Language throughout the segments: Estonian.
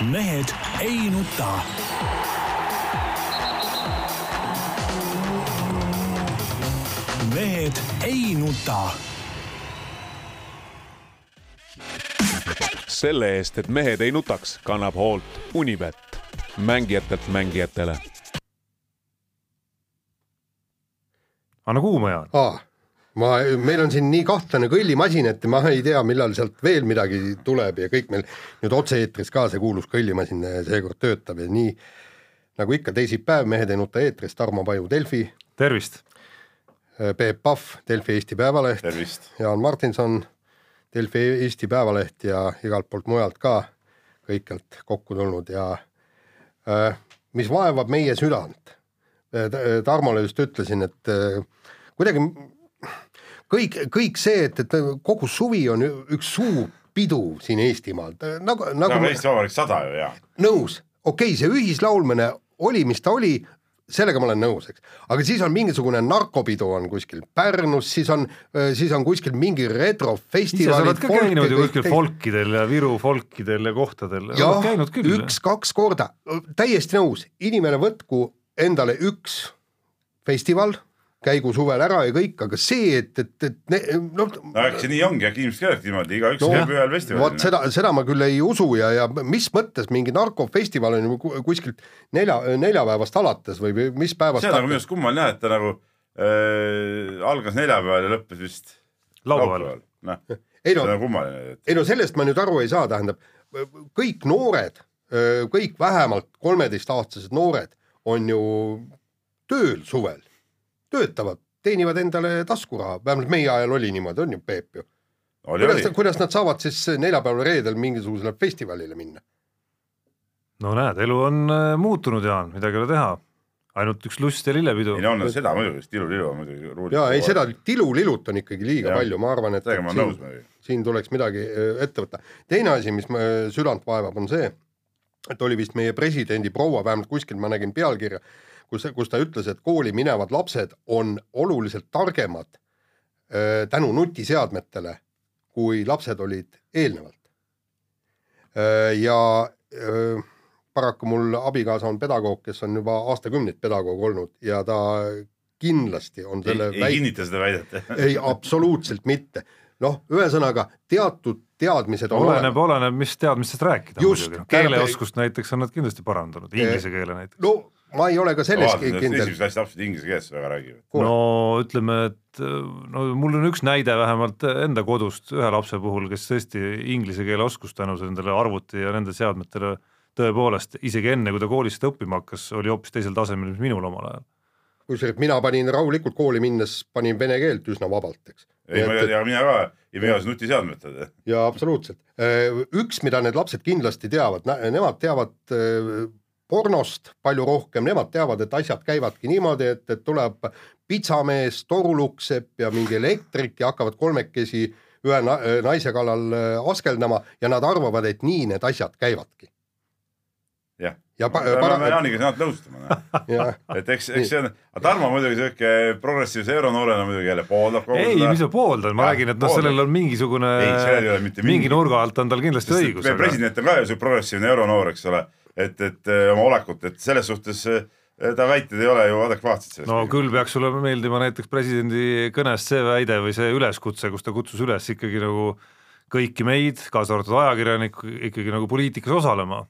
mehed ei nuta. mehed ei nuta. selle eest, et mehed ei nutaks, kannab hoolt Unibet, mängijatelt mängijatele. anna kuuma, Jaan. aa, ma, meil on siin nii kahtlane kõllimasin, et ma ei tea, millal sealt veel midagi tuleb ja kõik meil nüüd otse-eetris ka see kuulus kõllimasin seekord töötab ja nii nagu ikka teisipäev, Mehed ei nuta eetris, Tarmo Paju Delfi, tervist. Peep Pahv, Delfi Eesti Päevaleht, tervist. Jaan Martinson, Delfi Eesti Päevaleht ja igalt poolt mujalt ka kõikjalt kokku tulnud ja äh, mis vaevab meie südant äh,. Tarmole just ütlesin, et äh, kuidagi kõik, kõik see, et, et kogu suvi on üks suur pidu siin Eestimaal, nagu, nagu nagu Eesti Vabariik sada ju ja. nõus, okei okay,, see ühislaulmine oli, mis ta oli, sellega ma olen nõus, eks. aga siis on mingisugune narkopidu on kuskil Pärnus, siis on, siis on kuskil mingi ise sa retrofestival. oled ka käinud ju kuskil folkidel ja Viru folkidel ja kohtadel. jah, üks-kaks korda, täiesti nõus, inimene võtku endale üks festival, käigu suvel ära ja kõik, aga see, et, et, et ne, noh. no eks see nii ongi, äkki inimesed käivadki niimoodi, igaüks No, käib ühel vot festivalil. seda, seda ma küll ei usu ja, ja mis mõttes mingi narkofestival on ju ku- kuskilt nelja, neljapäevast alates või, või mis päevast see on nagu minu arust kummaline jah, et ta nagu äh, algas neljapäeval ja lõppes vist laupäeval. noh, ei no nagu et ei no sellest ma nüüd aru ei saa, tähendab kõik noored, kõik vähemalt kolmeteistaastased noored on ju tööl suvel, töötavad, teenivad endale taskuraha, vähemalt meie ajal oli niimoodi, on ju, Peep ju. oli, kuidas kuidas nad saavad siis neljapäeval-reedel mingisugusele festivalile minna? no näed, elu on äh, muutunud, Jaan, midagi ei ole teha. ainult üks lust ja lillepidu ei. no on seda muidugi, tilu-lilu on muidugi. ja ei, seda tilulilut on ikkagi liiga Jah. palju, ma arvan, et olen siin- siin tuleks midagi öö, ette võtta. teine asi, mis südant vaevab, on see, et oli vist meie presidendi proua, vähemalt kuskil ma nägin pealkirja, kus, kus ta ütles, et kooli minevad lapsed on oluliselt targemad öö, tänu nutiseadmetele, kui lapsed olid eelnevalt. ja öö, paraku mul abikaasa on pedagoog, kes on juba aastakümneid pedagoog olnud ja ta kindlasti on ei, selle ei kinnita seda väidet. ei, absoluutselt mitte. noh, ühesõnaga teatud teadmised on oleneb, oleneb, mis teadmistest rääkida Just, muidugi. keeleoskust näiteks on nad kindlasti parandanud, inglise keele näiteks. no ma ei ole ka selleski kindel. esimese klassi lapsed inglise keeles väga räägivad. No ütleme, et no mul on üks näide vähemalt enda kodust ühe lapse puhul, kes tõesti inglise keele oskus tänu nendele arvuti ja nende seadmetele tõepoolest isegi enne, kui ta koolis seda õppima hakkas, oli hoopis teisel tasemel, mis minul omal ajal. kusjuures mina panin rahulikult kooli minnes, panin vene keelt üsna vabalt, eks. ei, ma ja mina ka, ei me ei osanud nutiseadmetel. ja absoluutselt. üks, mida need lapsed kindlasti teavad, nemad teavad pornost palju rohkem, nemad teavad, et asjad käivadki niimoodi, et, et tuleb pitsamees, torulukksepp ja mingi elektrik ja hakkavad kolmekesi ühe na naise kallal öö, askeldama ja nad arvavad, et nii need asjad käivadki. jah, me peame Jaaniga sinna nõustuma. ja et eks, eks see on, aga Tarmo muidugi siuke progressiivse euronoorena muidugi jälle pooldab kogu ei, mis ma pooldan, ma räägin, et noh, sellel on mingisugune Ei, sellel ei ole mitte mingi- mingi nurga alt on tal kindlasti õigus, meie aga president on ka ju siuke progressiivne euronoor, eks ole, et, et eh, oma olekut, et selles suhtes eh, ta väited ei ole ju adekvaatsed selles no küll peaks sulle meeldima näiteks presidendi kõnes see väide või see üleskutse, kus ta kutsus üles ikkagi nagu kõiki meid, kaasa arvatud ajakirjanikku, ikkagi nagu poliitikas osalema.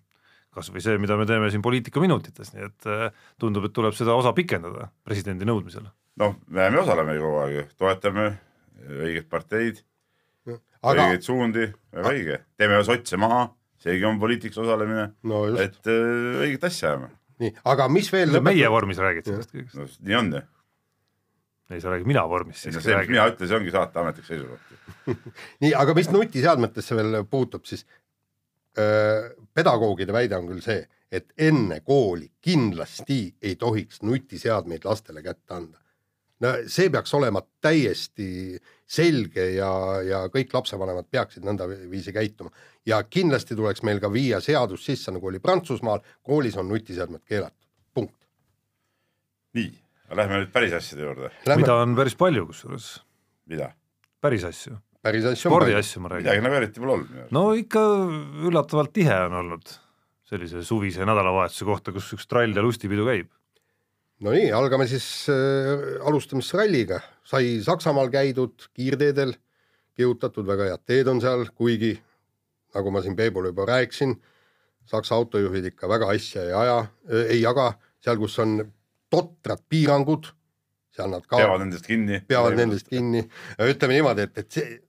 kas või see, mida me teeme siin poliitikaminutites, nii et eh, tundub, et tuleb seda osa pikendada presidendi nõudmisel. noh, me osaleme ju kogu aeg ju, toetame õigeid parteid, aga õigeid suundi, väga õige, teeme sotse maha, seegi on poliitikas osalemine, no et eh, õiget asja ajame, nii, aga mis veel meie vormis räägid sellest kõigest, no nii on ju, ei sa räägi mina vormis see, siis mis räägi. mina ütlen, see ongi saate ametlik seisukoht. nii, aga mis nutiseadmetesse veel puutub, siis öö, pedagoogide väide on küll see, et enne kooli kindlasti ei tohiks nutiseadmeid lastele kätte anda. no see peaks olema täiesti selge ja, ja kõik lapsevanemad peaksid nõndaviisi käituma ja kindlasti tuleks meil ka viia seadus sisse, nagu oli Prantsusmaal, koolis on nutiseadmed keelatud, punkt. nii, lähme nüüd päris asjade juurde, mida on päris palju kusjuures, mida, päris asju, päris asju. spordiasju ma räägin. midagi nagu eriti pole olnud no ikka üllatavalt tihe on olnud sellise suvise nädalavahetuse kohta, kus üks trall ja lustipidu käib. No nii, algame siis äh,, alustame siis ralliga, sai Saksamaal käidud kiirteedel, kihutatud, väga head teed on seal, kuigi nagu ma siin Peebule juba rääkisin, Saksa autojuhid ikka väga asja ei aja äh,, ei jaga, seal, kus on totrad piirangud, seal nad ka peavad nendest kinni. peavad nendest kinni, ütleme niimoodi, et, et see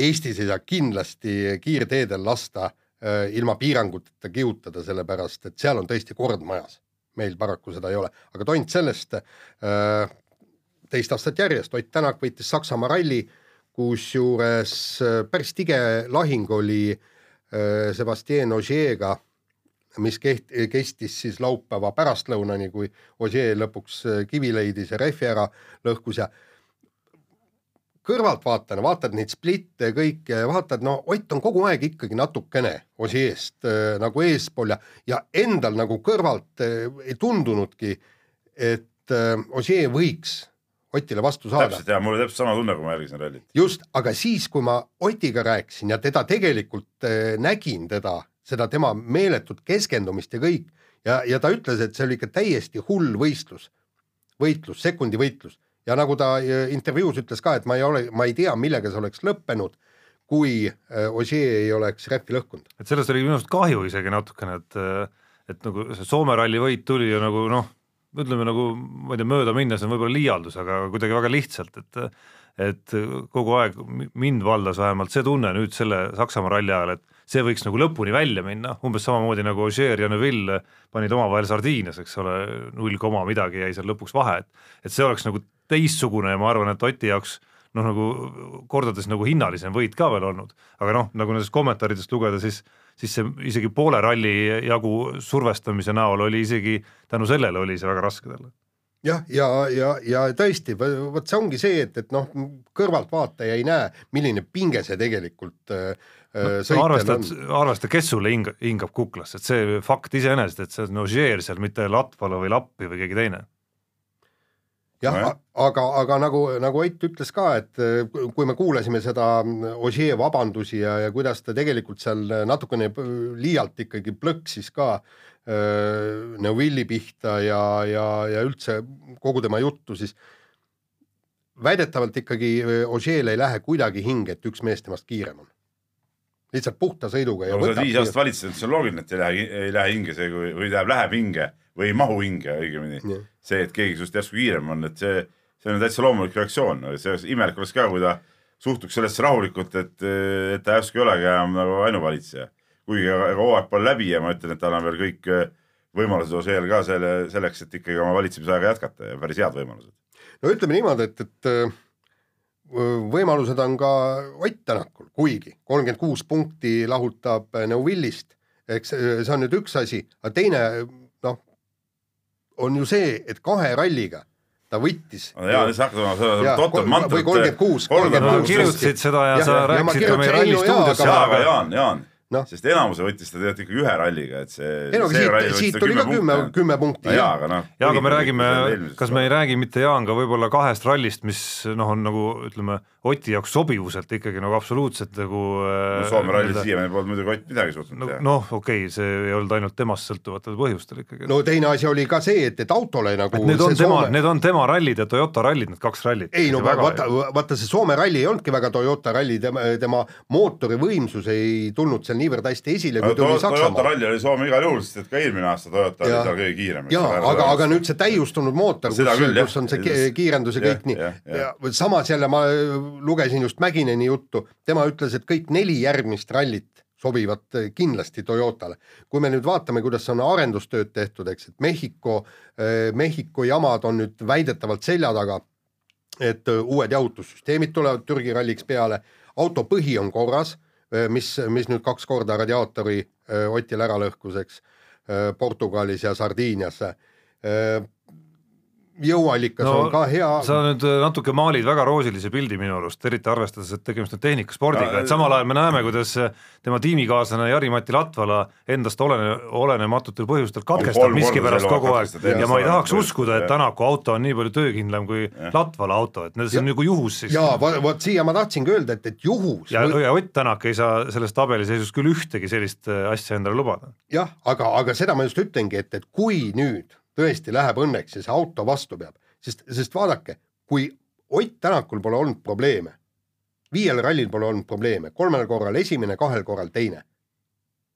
Eestis ei saa kindlasti kiirteedel lasta äh, ilma piiranguteta kihutada, sellepärast et seal on tõesti kord majas. Meil paraku seda ei ole, aga tont sellest äh,, teist aastat järjest. Ott Tänak võitis Saksamaa ralli, kusjuures äh, päris tige lahing oli äh, Sebastian Ogier'ga, mis keht-, kestis siis laupäeva pärastlõunani, kui Ogier lõpuks äh, kivi leidis ja rehvi ära lõhkus ja kõrvaltvaatajana vaatad neid splitte ja kõike ja vaatad, no Ott on kogu aeg ikkagi natukene Osieest äh, nagu eespool ja, ja endal nagu kõrvalt äh, ei tundunudki, et äh, Osie võiks Otile vastu saada. täpselt ja mul oli täpselt sama tunne, kui ma jälgisin rallit. just, aga siis, kui ma Otiga rääkisin ja teda tegelikult nägin, teda, seda tema meeletut keskendumist ja kõik ja, ja ta ütles, et see oli ikka täiesti hull võistlus, võitlus, sekundi võitlus ja nagu ta äh, intervjuus ütles ka, et ma ei ole, ma ei tea, millega see oleks lõppenud, kui äh, Ossier ei oleks räppi lõhkunud. et sellest oli minu arust kahju isegi natukene, et et nagu see Soome ralli võit tuli ju nagu noh, ütleme nagu ma ei tea, mööda minnes on võib-olla liialdus, aga kuidagi väga lihtsalt, et et kogu aeg mind valdas vähemalt see tunne nüüd selle Saksamaa ralli ajal, et see võiks nagu lõpuni välja minna, umbes samamoodi nagu Ogier ja Neville panid omavahel Sardiinias, eks ole, null koma midagi jäi seal lõpuks vahe, et et see oleks nagu teistsugune ja ma arvan, et Oti jaoks noh, nagu kordades nagu hinnalisem võit ka veel olnud, aga noh, nagu nendest kommentaaridest lugeda, siis siis see isegi poole ralli jagu survestamise näol oli isegi tänu sellele oli see väga raske talle. Jah, ja, ja, ja, ja tõesti, vot see ongi see, et, et noh, kõrvaltvaataja ei näe, milline pinge see tegelikult äh, no, arvestad, arvesta, kes sulle hing-, hingab kuklasse, et see fakt iseenesest, et see on Ogier seal, mitte Latvala või Lappi või keegi teine jah no,, aga, aga nagu, nagu Ott ütles ka, et äh, kui me kuulasime seda Ossier vabandusi ja, ja kuidas ta tegelikult seal natukene liialt ikkagi plõksis ka äh, Neuvilli pihta ja, ja, ja üldse kogu tema juttu, siis väidetavalt ikkagi Ossier'l ei lähe kuidagi hinge, et üks mees temast kiirem on. Lihtsalt puhta sõiduga. no sa oled viis aastat valitsenud, siis on loogiline, et ei lähe, ei lähe hinge see, kui, või tähendab, läheb hinge või ei mahu hinge õigemini. see, et keegi sinust järsku kiirem on, et see, see on täitsa loomulik reaktsioon, see imelik oleks ka, kui ta suhtuks sellesse rahulikult, et, et ta järsku ei olegi enam nagu ainuvalitseja. kuigi ega hooaeg pole läbi ja ma ütlen, et tal on veel kõik äh, võimalused Oseel ka selle, selleks, et ikkagi oma valitsemisaega jätkata ja päris head võimalused. no ütleme niimoodi, et, et äh, võimalused on ka Ott Tänakul, kuigi kolmkümmend kuus punkti lahutab Neuvillist, eks see on nüüd üks asi, aga teine on ju see, et kahe ralliga ta võttis. ja, siis hakkas oma totter mantrat. või kolmkümmend kuus, kolmkümmend kuus. kirjutasid seda ja, ja sa rääkisid ka meie ralli stuudios. jaa, aga Jaan, Jaan no. sest enamuse võttis ta tegelikult ikkagi ühe ralliga, et see. ei no aga siit, siit tuli ka kümme, kümme punkti. jaa, aga noh. jaa, aga me räägime, kas me ei räägi mitte Jaan ka võib-olla kahest rallist, mis noh, on nagu ütleme, Oti jaoks sobivuselt ikkagi nagu absoluutselt nagu no, äh, Soome rallis siiamaani polnud muidugi Ott midagi suutnud no, teha. noh, okei okay,, see ei olnud ainult temast sõltuvatel põhjustel ikkagi. no teine asi oli ka see, et, et autole nagu et need on tema Soome..., need on tema rallid ja Toyota rallid, need kaks rallit. ei no vaata, vaata see Soome ralli ei olnudki väga Toyota ralli, tema, tema mootori võimsus ei tulnud seal niivõrd hästi esile, kui tuli Saksamaa. Toyota ralli oli Soome igal juhul, sest et ka eelmine aasta Toyota oli seal kõige kiirem. jaa, aga, aga nüüd see täiustunud mootor, kus, kus on see kiirendus ja kõik nii, ja samas jälle ma lugesin just Mägineni juttu, tema ütles, et kõik neli järgmist rallit sobivad eh, kindlasti Toyotale. kui me nüüd vaatame, kuidas on arendustööd tehtud, eks, et Mehhiko, eh, Mehhiko jamad on nüüd väidetavalt selja taga, et eh, uued jahutussüsteemid tulevad Türgi ralliks peale, auto põhi on korras, mis, mis nüüd kaks korda radiaatori Otil ära lõhkus, eks, Portugalis ja Sardiinias jõuallikas no, on ka hea. sa nüüd äh, natuke maalid väga roosilise pildi minu arust, eriti arvestades, et tegemist on tehnikaspordiga et samal ajal me näeme, kuidas äh, tema tiimikaaslane Jari-Mati Latvala endast olene, olenematutel põhjustel katkestab miskipärast kogu aeg jah, ja ma ei tahaks uskuda, et. Tänaku auto on nii palju töökindlam kui Latvala auto, et see on nagu juhus siis. jaa, vot siia ma tahtsingi öelda, et, et juhus ja, ja Ott Tänak ei saa selles tabeliseisus küll ühtegi sellist äh, asja endale lubada. jah, aga, aga seda ma just ütlengi, et, et kui nüüd tõesti läheb õnneks ja see auto vastu peab, sest, sest vaadake, kui Ott Tänakul pole olnud probleeme, viiel rallil pole olnud probleeme, kolmel korral esimene, kahel korral teine.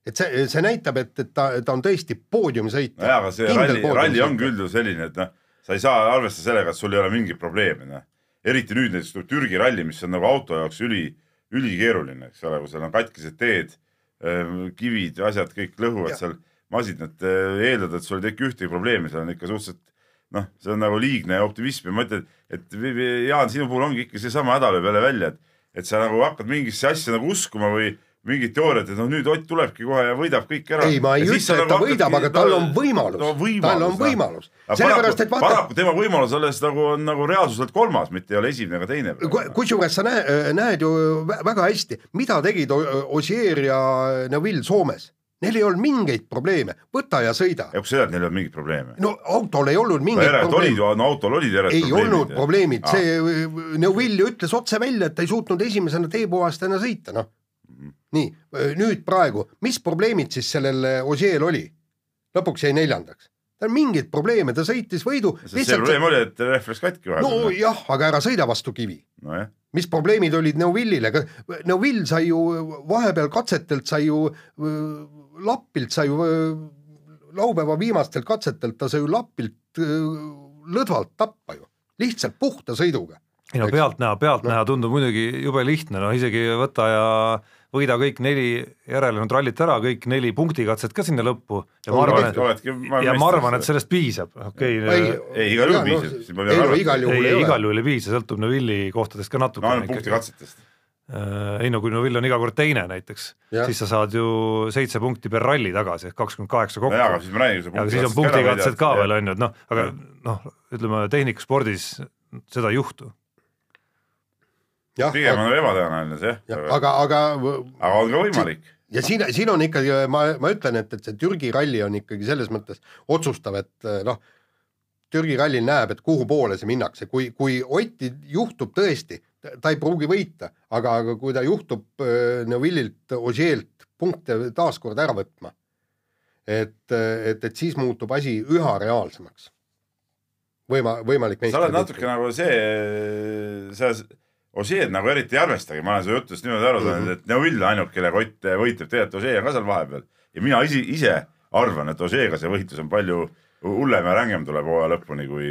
et see, see näitab, et, et ta, ta on tõesti poodiumisõitja. nojah, aga see ralli, ralli ongi üldjuhul selline, et noh, sa ei saa arvestada sellega, et sul ei ole mingit probleemi, noh. eriti nüüd näiteks tuleb Türgi ralli, mis on nagu auto jaoks üli, ülikeeruline, eks ole, kui seal on katkised teed, kivid ja asjad kõik lõhuvad Ja. seal masinat, eeldada, et sul ei teki ühtegi probleemi, seal on ikka suhteliselt noh, see on nagu liigne optimism ja ma ütlen, et Jaan, sinu puhul ongi ikka seesama häda lööb jälle välja, et et sa nagu hakkad mingisse asja nagu uskuma või mingit teooriat, et noh, nüüd Ott tulebki kohe ja võidab kõik ära. ei, ma ei ütle, et ta võidab, aga tal on võimalus no,, tal on võimalus, sellepärast et vaata, paraku tema võimalus alles nagu on nagu reaalsuselt kolmas, mitte ei ole esimene ega teine. kusjuures sa näe, näed ju vä- väga hästi, mida tegid O- Ossier ja Neville Soomes. Neil ei olnud mingeid probleeme, võta ja sõida. ja kui sa tead, neil ei olnud mingeid probleeme. no autol ei olnud no mingeid olid probleeme. ju, no autol olid järelikult ei olnud probleemid, see Neville ju ütles otse välja, et ta ei suutnud esimesena teepuhastajana sõita, noh. Mhm. nii, nüüd praegu, mis probleemid siis sellel Ossier oli? lõpuks jäi neljandaks. tal mingeid probleeme, ta sõitis võidu, see probleem oli, et rehv läks katki vahepeal. nojah, aga ära sõida vastu kivi nojah, mis probleemid olid Neuvillile, Neuville sai ju vahepeal katsetelt sai ju lapilt sai ju laupäeva viimastelt katsetelt ta sai ju lapilt lõdvalt tappa ju, lihtsalt puhta sõiduga. ei no pealtnäha, pealtnäha tundub muidugi jube lihtne, no isegi võta ja võida kõik neli järelenud rallit ära, kõik neli punktikatset ka sinna lõppu. Ja ma arvan, et oledki ja ma arvan, et sellest piisab, okei okay,, Ei, igal juhul piisab, ma ei no igal juhul ei, igal juhul ei piisa, sõltub Neville'i kohtadest ka natuke no ainult punktikatsetest. Ei no kui Neville on iga kord teine näiteks, siis sa saad ju seitse punkti per ralli tagasi ehk kakskümmend kaheksa kokku. aga siis aga siis on punktikatsed ka veel on ju, et noh, aga noh, ütleme tehnikaspordis seda ei juhtu. pigem on ebatõenäoline see jah, aga, aga aga on ka võimalik. ja siin, siin on ikkagi, ma, ma ütlen, et, et see Türgi ralli on ikkagi selles mõttes otsustav, et eh, noh, Türgi rallil näeb, et kuhu poole see minnakse, kui, kui Otti juhtub tõesti, ta ei pruugi võita, aga, aga kui ta juhtub äh, Neuvillilt, Ožeelt punkte taaskord ära võtma, et, et, et siis muutub asi üha reaalsemaks. võima-, võimalik sa oled natuke nagu see, sa Ožeed nagu eriti ei arvestagi, ma olen su jutust niimoodi aru saanud, et Neuvill on ainult, kellega Ott võitleb, tegelikult Ožee on ka seal vahepeal ja mina isi, ise arvan, et Ožeega see võitlus on palju hullem ja rängem tuleb hooaja lõpuni kui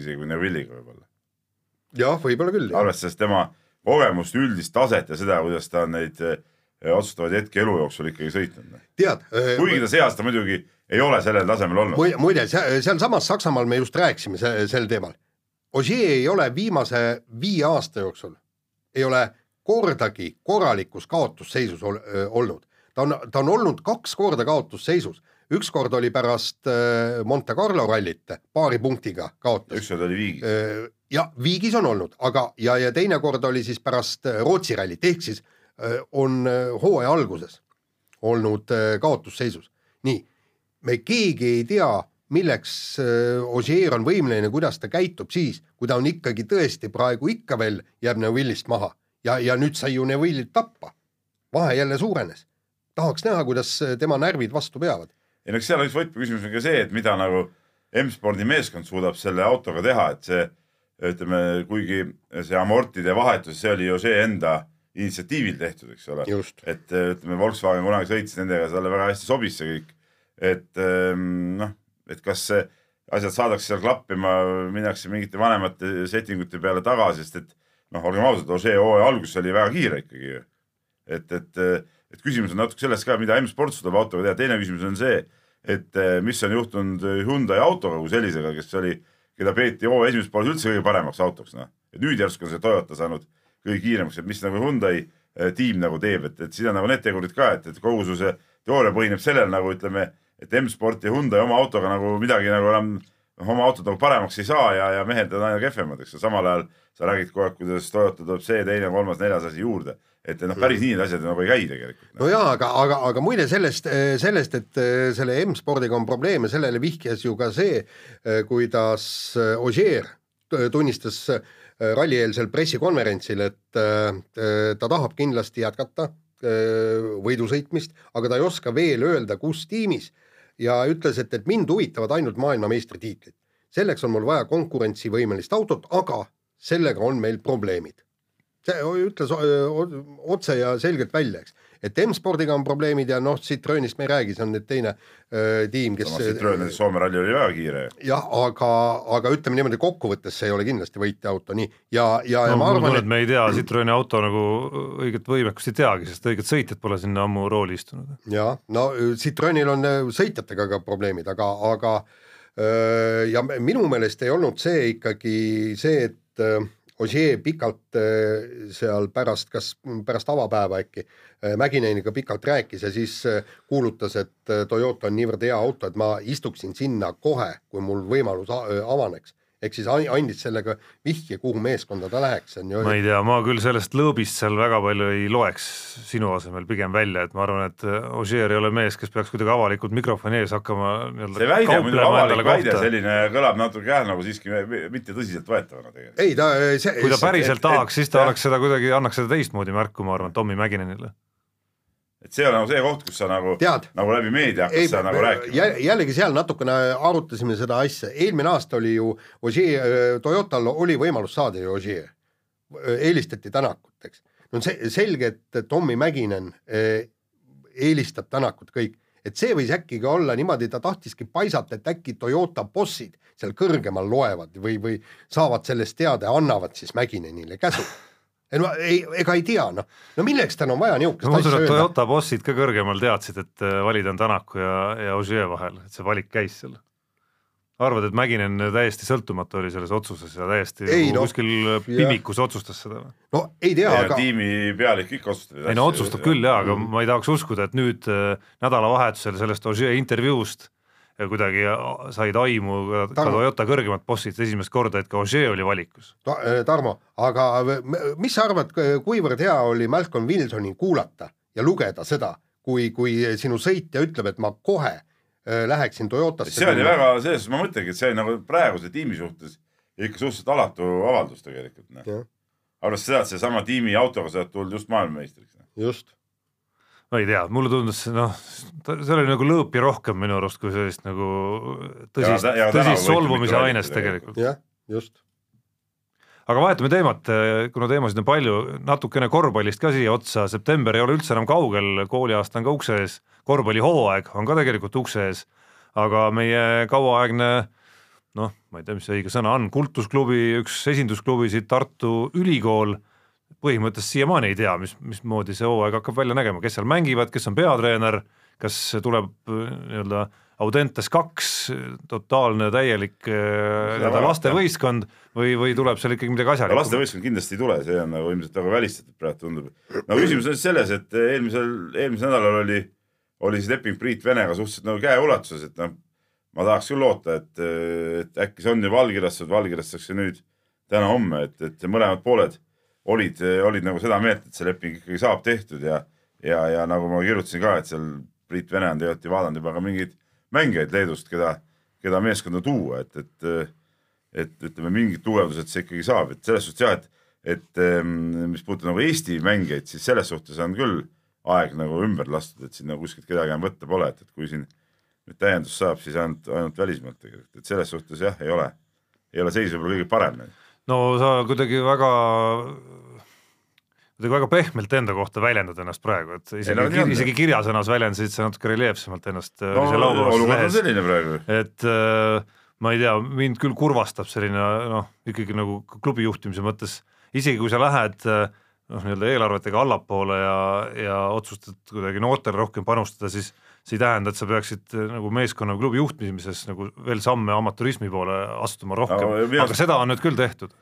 isegi kui Neuvilliga võib-olla. jah, võib-olla küll. arvestades tema kogemust, üldist taset ja seda, kuidas ta on neid eh, otsustavaid hetki elu jooksul ikkagi sõitnud. tead, kuigi ta see aasta muidugi ei ole sellel tasemel olnud. muide, sealsamas Saksamaal me just rääkisime se- sel teemal. Ogier ei ole viimase viie aasta jooksul, ei ole kordagi korralikus kaotusseisus ol, öö, olnud. ta on, ta on olnud kaks korda kaotusseisus, üks kord oli pärast Monte Carlo rallit paari punktiga kaotas. ükskord oli viigis. Ja viigis on olnud, aga, ja, ja teine kord oli siis pärast öö, Rootsi rallit, ehk siis öö, on öö, hooaja alguses olnud kaotusseisus. nii, me keegi ei tea, milleks Ogier on võimeline, kuidas ta käitub siis, kui ta on ikkagi tõesti praegu ikka veel jääb Neuvillist maha ja, ja nüüd sai ju Neuvillit tappa. vahe jälle suurenes. tahaks näha, kuidas tema närvid vastu peavad. ei no eks seal üks võtmeküsimus on ka see, et mida nagu M-spordi meeskond suudab selle autoga teha, et see ütleme, kuigi see amortide vahetus, see oli ju see enda initsiatiivil tehtud, eks ole. et ütleme, Volkswagen kunagi sõitis nendega, talle väga hästi sobis see kõik. et ehm, noh, et kas asjad saadakse seal klappima, minnakse mingite vanemate settingute peale tagasi, sest et noh, olgem ausad, Ožee hooaja algus oli väga kiire ikkagi ju. et, et, et küsimus on natuke selles ka, mida M-sport suudab autoga teha, teine küsimus on see, et eh, mis on juhtunud Hyundai autoga kui sellisega, kes oli, keda peeti hooaja esimeses pooles üldse kõige paremaks autoks, noh. et nüüd järsku on see Toyota saanud kõige kiiremaks, et mis nagu Hyundai eh, tiim nagu teeb, et, et siin on nagu need tegurid ka, et, et kogu su see teooria põhineb sellel nagu ütleme, et M-sport ja Hyundai oma autoga nagu midagi nagu enam noh, oma autot nagu paremaks ei saa ja, ja mehed on aina kehvemad, eks ju, samal ajal sa räägid kogu aeg, kuidas Toyota tuleb see, teine, kolmas, neljas asi juurde. Et noh, päris nii need asjad nagu ei käi tegelikult. no jaa, aga, aga, aga muide sellest, sellest, et eh, selle M-spordiga on probleeme, sellele vihjas ju ka see, kuidas eh, Ogier t- tunnistas eh, rallieelsel pressikonverentsil, et eh, ta tahab kindlasti jätkata eh, võidu sõitmist, aga ta ei oska veel öelda, kus tiimis ja ütles, et, et mind huvitavad ainult maailmameistritiitlid. selleks on mul vaja konkurentsivõimelist autot, aga sellega on meil probleemid see ütles otse ja selgelt välja, eks, et M-spordiga on probleemid ja noh, Citroenist me ei räägi, see on nüüd teine öö, tiim, kes Citroen Soome ralli oli väga kiire. jah, aga, aga ütleme niimoodi, kokkuvõttes see ei ole kindlasti võitjaauto, nii ja, ja, ja no ma arvan, et me ei tea Citroeni auto nagu õiget võimekust ei teagi, sest õiget sõitjat pole sinna ammu rooli istunud. jah, no Citroenil on sõitjatega ka probleemid, aga, aga öö, ja minu meelest ei olnud see ikkagi see, et Ogier pikalt öö, seal pärast, kas pärast avapäeva äkki öö, Mäkineniga pikalt rääkis ja siis öö, kuulutas, et Toyota on niivõrd hea auto, et ma istuksin sinna kohe, kui mul võimalus avaneks. Ehk siis an- andis sellega vihje, kuhu meeskonda ta läheks, on ju ma ei tea, ma küll sellest lõõbist seal väga palju ei loeks sinu asemel pigem välja, et ma arvan, et Ogier ei ole mees, kes peaks kuidagi avalikult mikrofoni ees hakkama nii-öelda see väide, muidugi avalik väide, selline kõlab natuke jah, nagu siiski mitte tõsiseltvõetavana tegelikult. ei ta see kui ta päriselt tahaks, siis ta jah. oleks seda kuidagi, annaks seda teistmoodi märku, ma arvan, Tommy Mäkinenile. Et see on nagu see koht, kus sa nagu, nagu läbi meedia hakkad seda nagu rääkima. jä- jällegi seal natukene arutasime seda asja, eelmine aasta oli ju Ogier, Toyotal oli võimalus saada ju Ogier, eelistati Tänakut, eks. no see selge, et Tommy Mäkinen eh, eelistab Tänakut kõik, et see võis äkki ka olla niimoodi, ta tahtiski paisata, et äkki Toyota bossid seal kõrgemal loevad või, või saavad sellest teada ja annavad siis Mäkinenile käsu. Ei no ei, ega ei tea noh, no milleks tal on vaja niisugust ma usun, asja et öelda. Toyota bossid ka kõrgemal teadsid, et äh, valida on Tänaku ja, ja Ogier vahel, et see valik käis seal. arvad, et Mäkinen täiesti sõltumatu oli selles otsuses ja täiesti Ei, nagu no, kuskil pimikus otsustas seda? no ei tea, ja aga tiimi pealik ikka otsustab. ei no otsustab küll jaa, aga ma ei tahaks uskuda, et nüüd äh, nädalavahetusel sellest Ogier intervjuust kuidagi said aimu ka, ka. Toyota kõrgemad bossid esimest korda, et ka Ogier oli valikus. Ta- äh, Tarmo, aga v- mis sa arvad, kuivõrd hea oli Malcolm Wilsoni kuulata ja lugeda seda, kui, kui sinu sõitja ütleb, et ma kohe äh, läheksin Toyotasse. see oli väga, selles suhtes ma mõtlengi, et see oli nagu praeguse tiimi suhtes ikka suhteliselt alatu avaldus tegelikult. Jah. arvestades seda, et seesama tiimi autoga sa oled tulnud just maailmameistriks. just, ma ei tea, mulle tundus noh, see oli nagu lõõpi rohkem minu arust kui sellist nagu tõsist, tõsist võeti solvumise ainest tegelikult. jah, just. aga vahetame teemat, kuna teemasid on palju, natukene korvpallist ka siia otsa, september ei ole üldse enam kaugel, kooliaasta on ka ukse ees, korvpallihooaeg on ka tegelikult ukse ees, aga meie kauaaegne noh, ma ei tea, mis see õige sõna on, kultusklubi üks esindusklubisid Tartu Ülikool põhimõtteliselt siiamaani ei tea, mis, mismoodi see hooaeg hakkab välja nägema, kes seal mängivad, kes on peatreener, kas tuleb äh, nii-öelda Audentes kaks, totaalne täielik äh, nii-öelda lastevõistkond või, või tuleb seal ikkagi midagi asjalikku? lastevõistkond kindlasti ei tule, see on nagu ilmselt nagu välistatud praegu tundub. no küsimus on selles, et eelmisel, eelmisel nädalal oli, oli siis leping Priit Venega suhteliselt nagu käeulatuses, et noh, ma tahaks küll loota, et, et äkki see on juba allkirjastatud, allkirjastatakse nüüd täna-homme, et, et mõlemad pooled olid, olid nagu seda meelt, et see leping ikkagi saab tehtud ja, ja, ja nagu ma kirjutasin ka, et seal Priit Vene on tegelikult ju vaadanud juba ka mingeid mängijaid Leedust, keda, keda meeskonda tuua, et, et et ütleme, mingid tugevdused see ikkagi saab, et selles suhtes jah, et, et em, mis puudutab nagu Eesti mängijaid, siis selles suhtes on küll aeg nagu ümber lastud, et siin nagu kuskilt kedagi enam võtta pole, et, et kui siin nüüd täiendus saab, siis ainult, ainult välismaalt tegelikult, et selles suhtes jah, ei ole, ei ole seis võib-olla kõige parem. No sa kuidagi väga, kuidagi väga pehmelt enda kohta väljendad ennast praegu, et isegi no on,, isegi kirjasõnas väljendasid sa natuke reljeefsemalt ennast äh, no olukord on selline praegu. et äh, ma ei tea, mind küll kurvastab selline noh, ikkagi nagu klubi juhtimise mõttes, isegi kui sa lähed äh, noh, nii-öelda eelarvetega allapoole ja, ja otsustad kuidagi noortele rohkem panustada, siis see ei tähenda, et sa peaksid äh, nagu meeskonna või klubi juhtimises nagu veel samme amatürismi poole astuma rohkem Aga minu, aga seda on nüüd küll tehtud.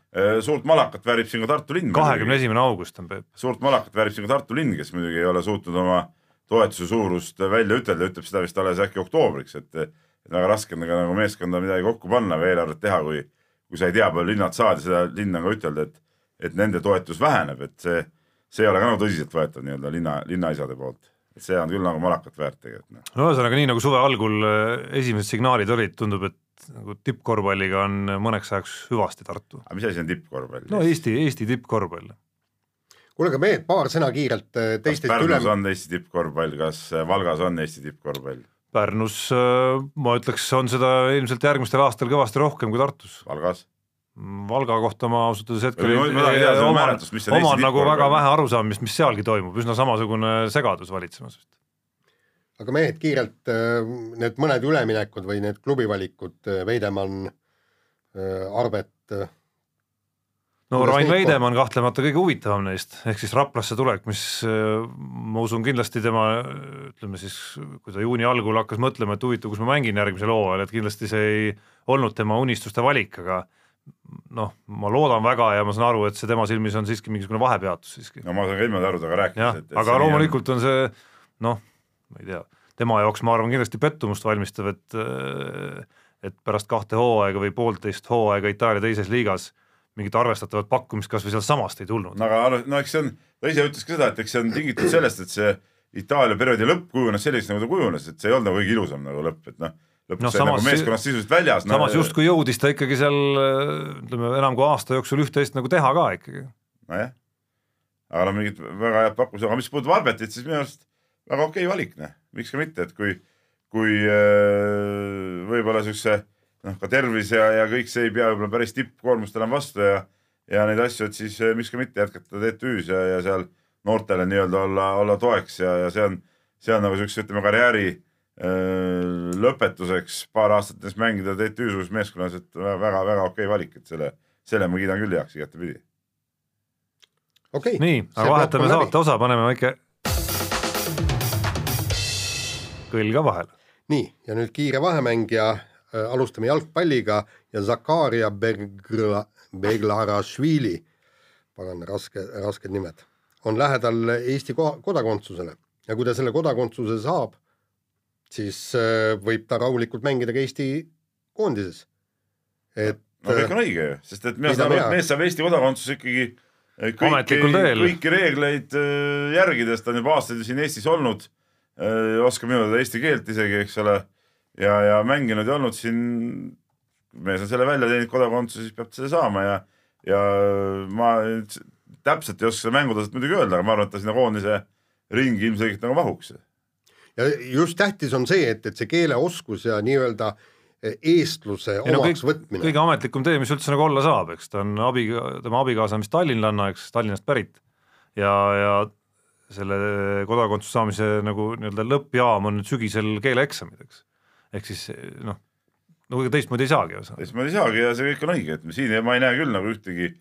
suurt malakat väärib siin ka Tartu linn. kahekümne esimene august on Peep. suurt malakat väärib siin ka Tartu linn, kes muidugi ei ole suutnud oma toetuse suurust välja ütelda, ütleb seda vist alles äkki oktoobriks, et väga raske on nagu meeskonda midagi kokku panna või eelarvet teha, kui, kui sa ei tea, palju linnad saavad ja seda linna on ka ütelda, et, et nende toetus väheneb, et see, see ei ole ka nagu tõsiseltvõetav nii-öelda linna, linnaisade poolt. Et see on küll nagu malakat väärt tegelikult. noh. no ühesõnaga, nii nagu suve algul äh, esimesed signaalid olid, tundub, et nagu tippkorvpalliga on mõneks ajaks hüvasti Tartu. aga mis asi on tippkorvpall? no Eesti, Eesti tippkorvpall. kuule, aga mehed, paar sõna kiirelt kas teistest Pärnus üle. on Eesti tippkorvpall, kas äh, Valgas on Eesti tippkorvpall? Pärnus ma ütleks, on seda ilmselt järgmistel aastal kõvasti rohkem kui Tartus. Valgas? Valga kohta ma ausalt öeldes hetkel Või ma- tahan teada seda oman, määratlust, mis on Eesti oman nagu väga tippkorvpall. vähe arusaamist, mis sealgi toimub, üsna samasugune segadus valitsemas vist. aga mehed, kiirelt äh, need mõned üleminekud või need klubivalikud, Veidemann, Arvet, äh, no Kuidas Rain Veidemann kahtlemata kõige huvitavam neist, ehk siis Raplasse tulek, mis äh, ma usun kindlasti tema ütleme siis, kui ta juuni algul hakkas mõtlema, et huvitav, kus ma mängin järgmisel hooajal, et kindlasti see ei olnud tema unistuste valik, aga noh, ma loodan väga ja ma saan aru, et see tema silmis on siiski mingisugune vahepeatus siiski. no ma saan ka ilma Tarudega rääkida. jah, aga loomulikult on see noh, ma ei tea, tema jaoks ma arvan kindlasti pettumust valmistav, et et pärast kahte hooaega või poolteist hooaega Itaalia teises liigas mingit arvestatavat pakkumist kas või sealtsamast ei tulnud. no aga no eks see on, ta ise ütles ka seda, et eks see on tingitud sellest, et see Itaalia perioodi lõpp kujunes selliseks, nagu ta kujunes, et see ei olnud nagu kõige ilusam nagu lõpp, et noh, lõpuks Noh, no, sai samas- nagu meeskonnast sisuliselt väljas. samas justkui jõudis ta ikkagi seal ütleme enam kui aasta jooksul üht-teist nagu teha ka ikkagi. nojah, aga no mingit väga head pakkumist, aga mis puudutab Arbetit, siis minu arust väga okei valik, noh, miks ka mitte, et kui, kui äh, võib-olla siukse noh, ka tervis ja, ja kõik see ei pea võib-olla päris tippkoormust enam vastu ja, ja neid asju, et siis äh, miks ka mitte jätkata TTÜ-s ja, ja seal noortele nii-öelda olla, olla toeks ja, ja see on, see on nagu siukse, ütleme karjääri lõpetuseks paar aastat näiteks mängida TTÜ-suguses meeskonnas, et väga-väga okei valik, et selle, selle ma kiidan küll heaks igatepidi. okei okay. nii, aga vahetame saate osa, paneme väike kõll ka vahele. nii, ja nüüd kiire vahemäng ja äh, alustame jalgpalliga ja Zakaria Begla, Beglarashvili, pagan, raske, rasked nimed, on lähedal Eesti ko- kodakondsusele ja kui ta selle kodakondsuse saab, siis äh, võib ta rahulikult mängida ka Eesti koondises. et no kõik on õige ju, sest et mina saan aru, et mees saab Eesti kodakondsuse ikkagi eh, kõiki, kõiki reegleid järgides, ta on juba aastaid siin Eestis olnud, oskab minu teada eesti keelt isegi, eks ole, ja, ja mänginud ja olnud siin, mees on selle välja teinud kodakondsuse, siis peab selle saama ja, ja ma täpselt ei oska seda mängutaset muidugi öelda, aga ma arvan, et ta sinna koondise ringi ilmselgelt nagu mahuks. Ja just tähtis on see, et, et see keeleoskus ja nii-öelda eh, eestluse ei no omaks kõik, võtmine kõige ametlikum tee, mis üldse nagu olla saab, eks ta on abi, tema abikaasa on vist tallinlanna, eks, Tallinnast pärit ja, ja selle kodakondsuse saamise nagu nii-öelda lõppjaam on nüüd sügisel keeleeksamid, eks. ehk siis noh, no ega teistmoodi ei saagi ühesõnaga. teistmoodi ei saagi ja see kõik on õige, et siin ma ei näe küll nagu ühtegi,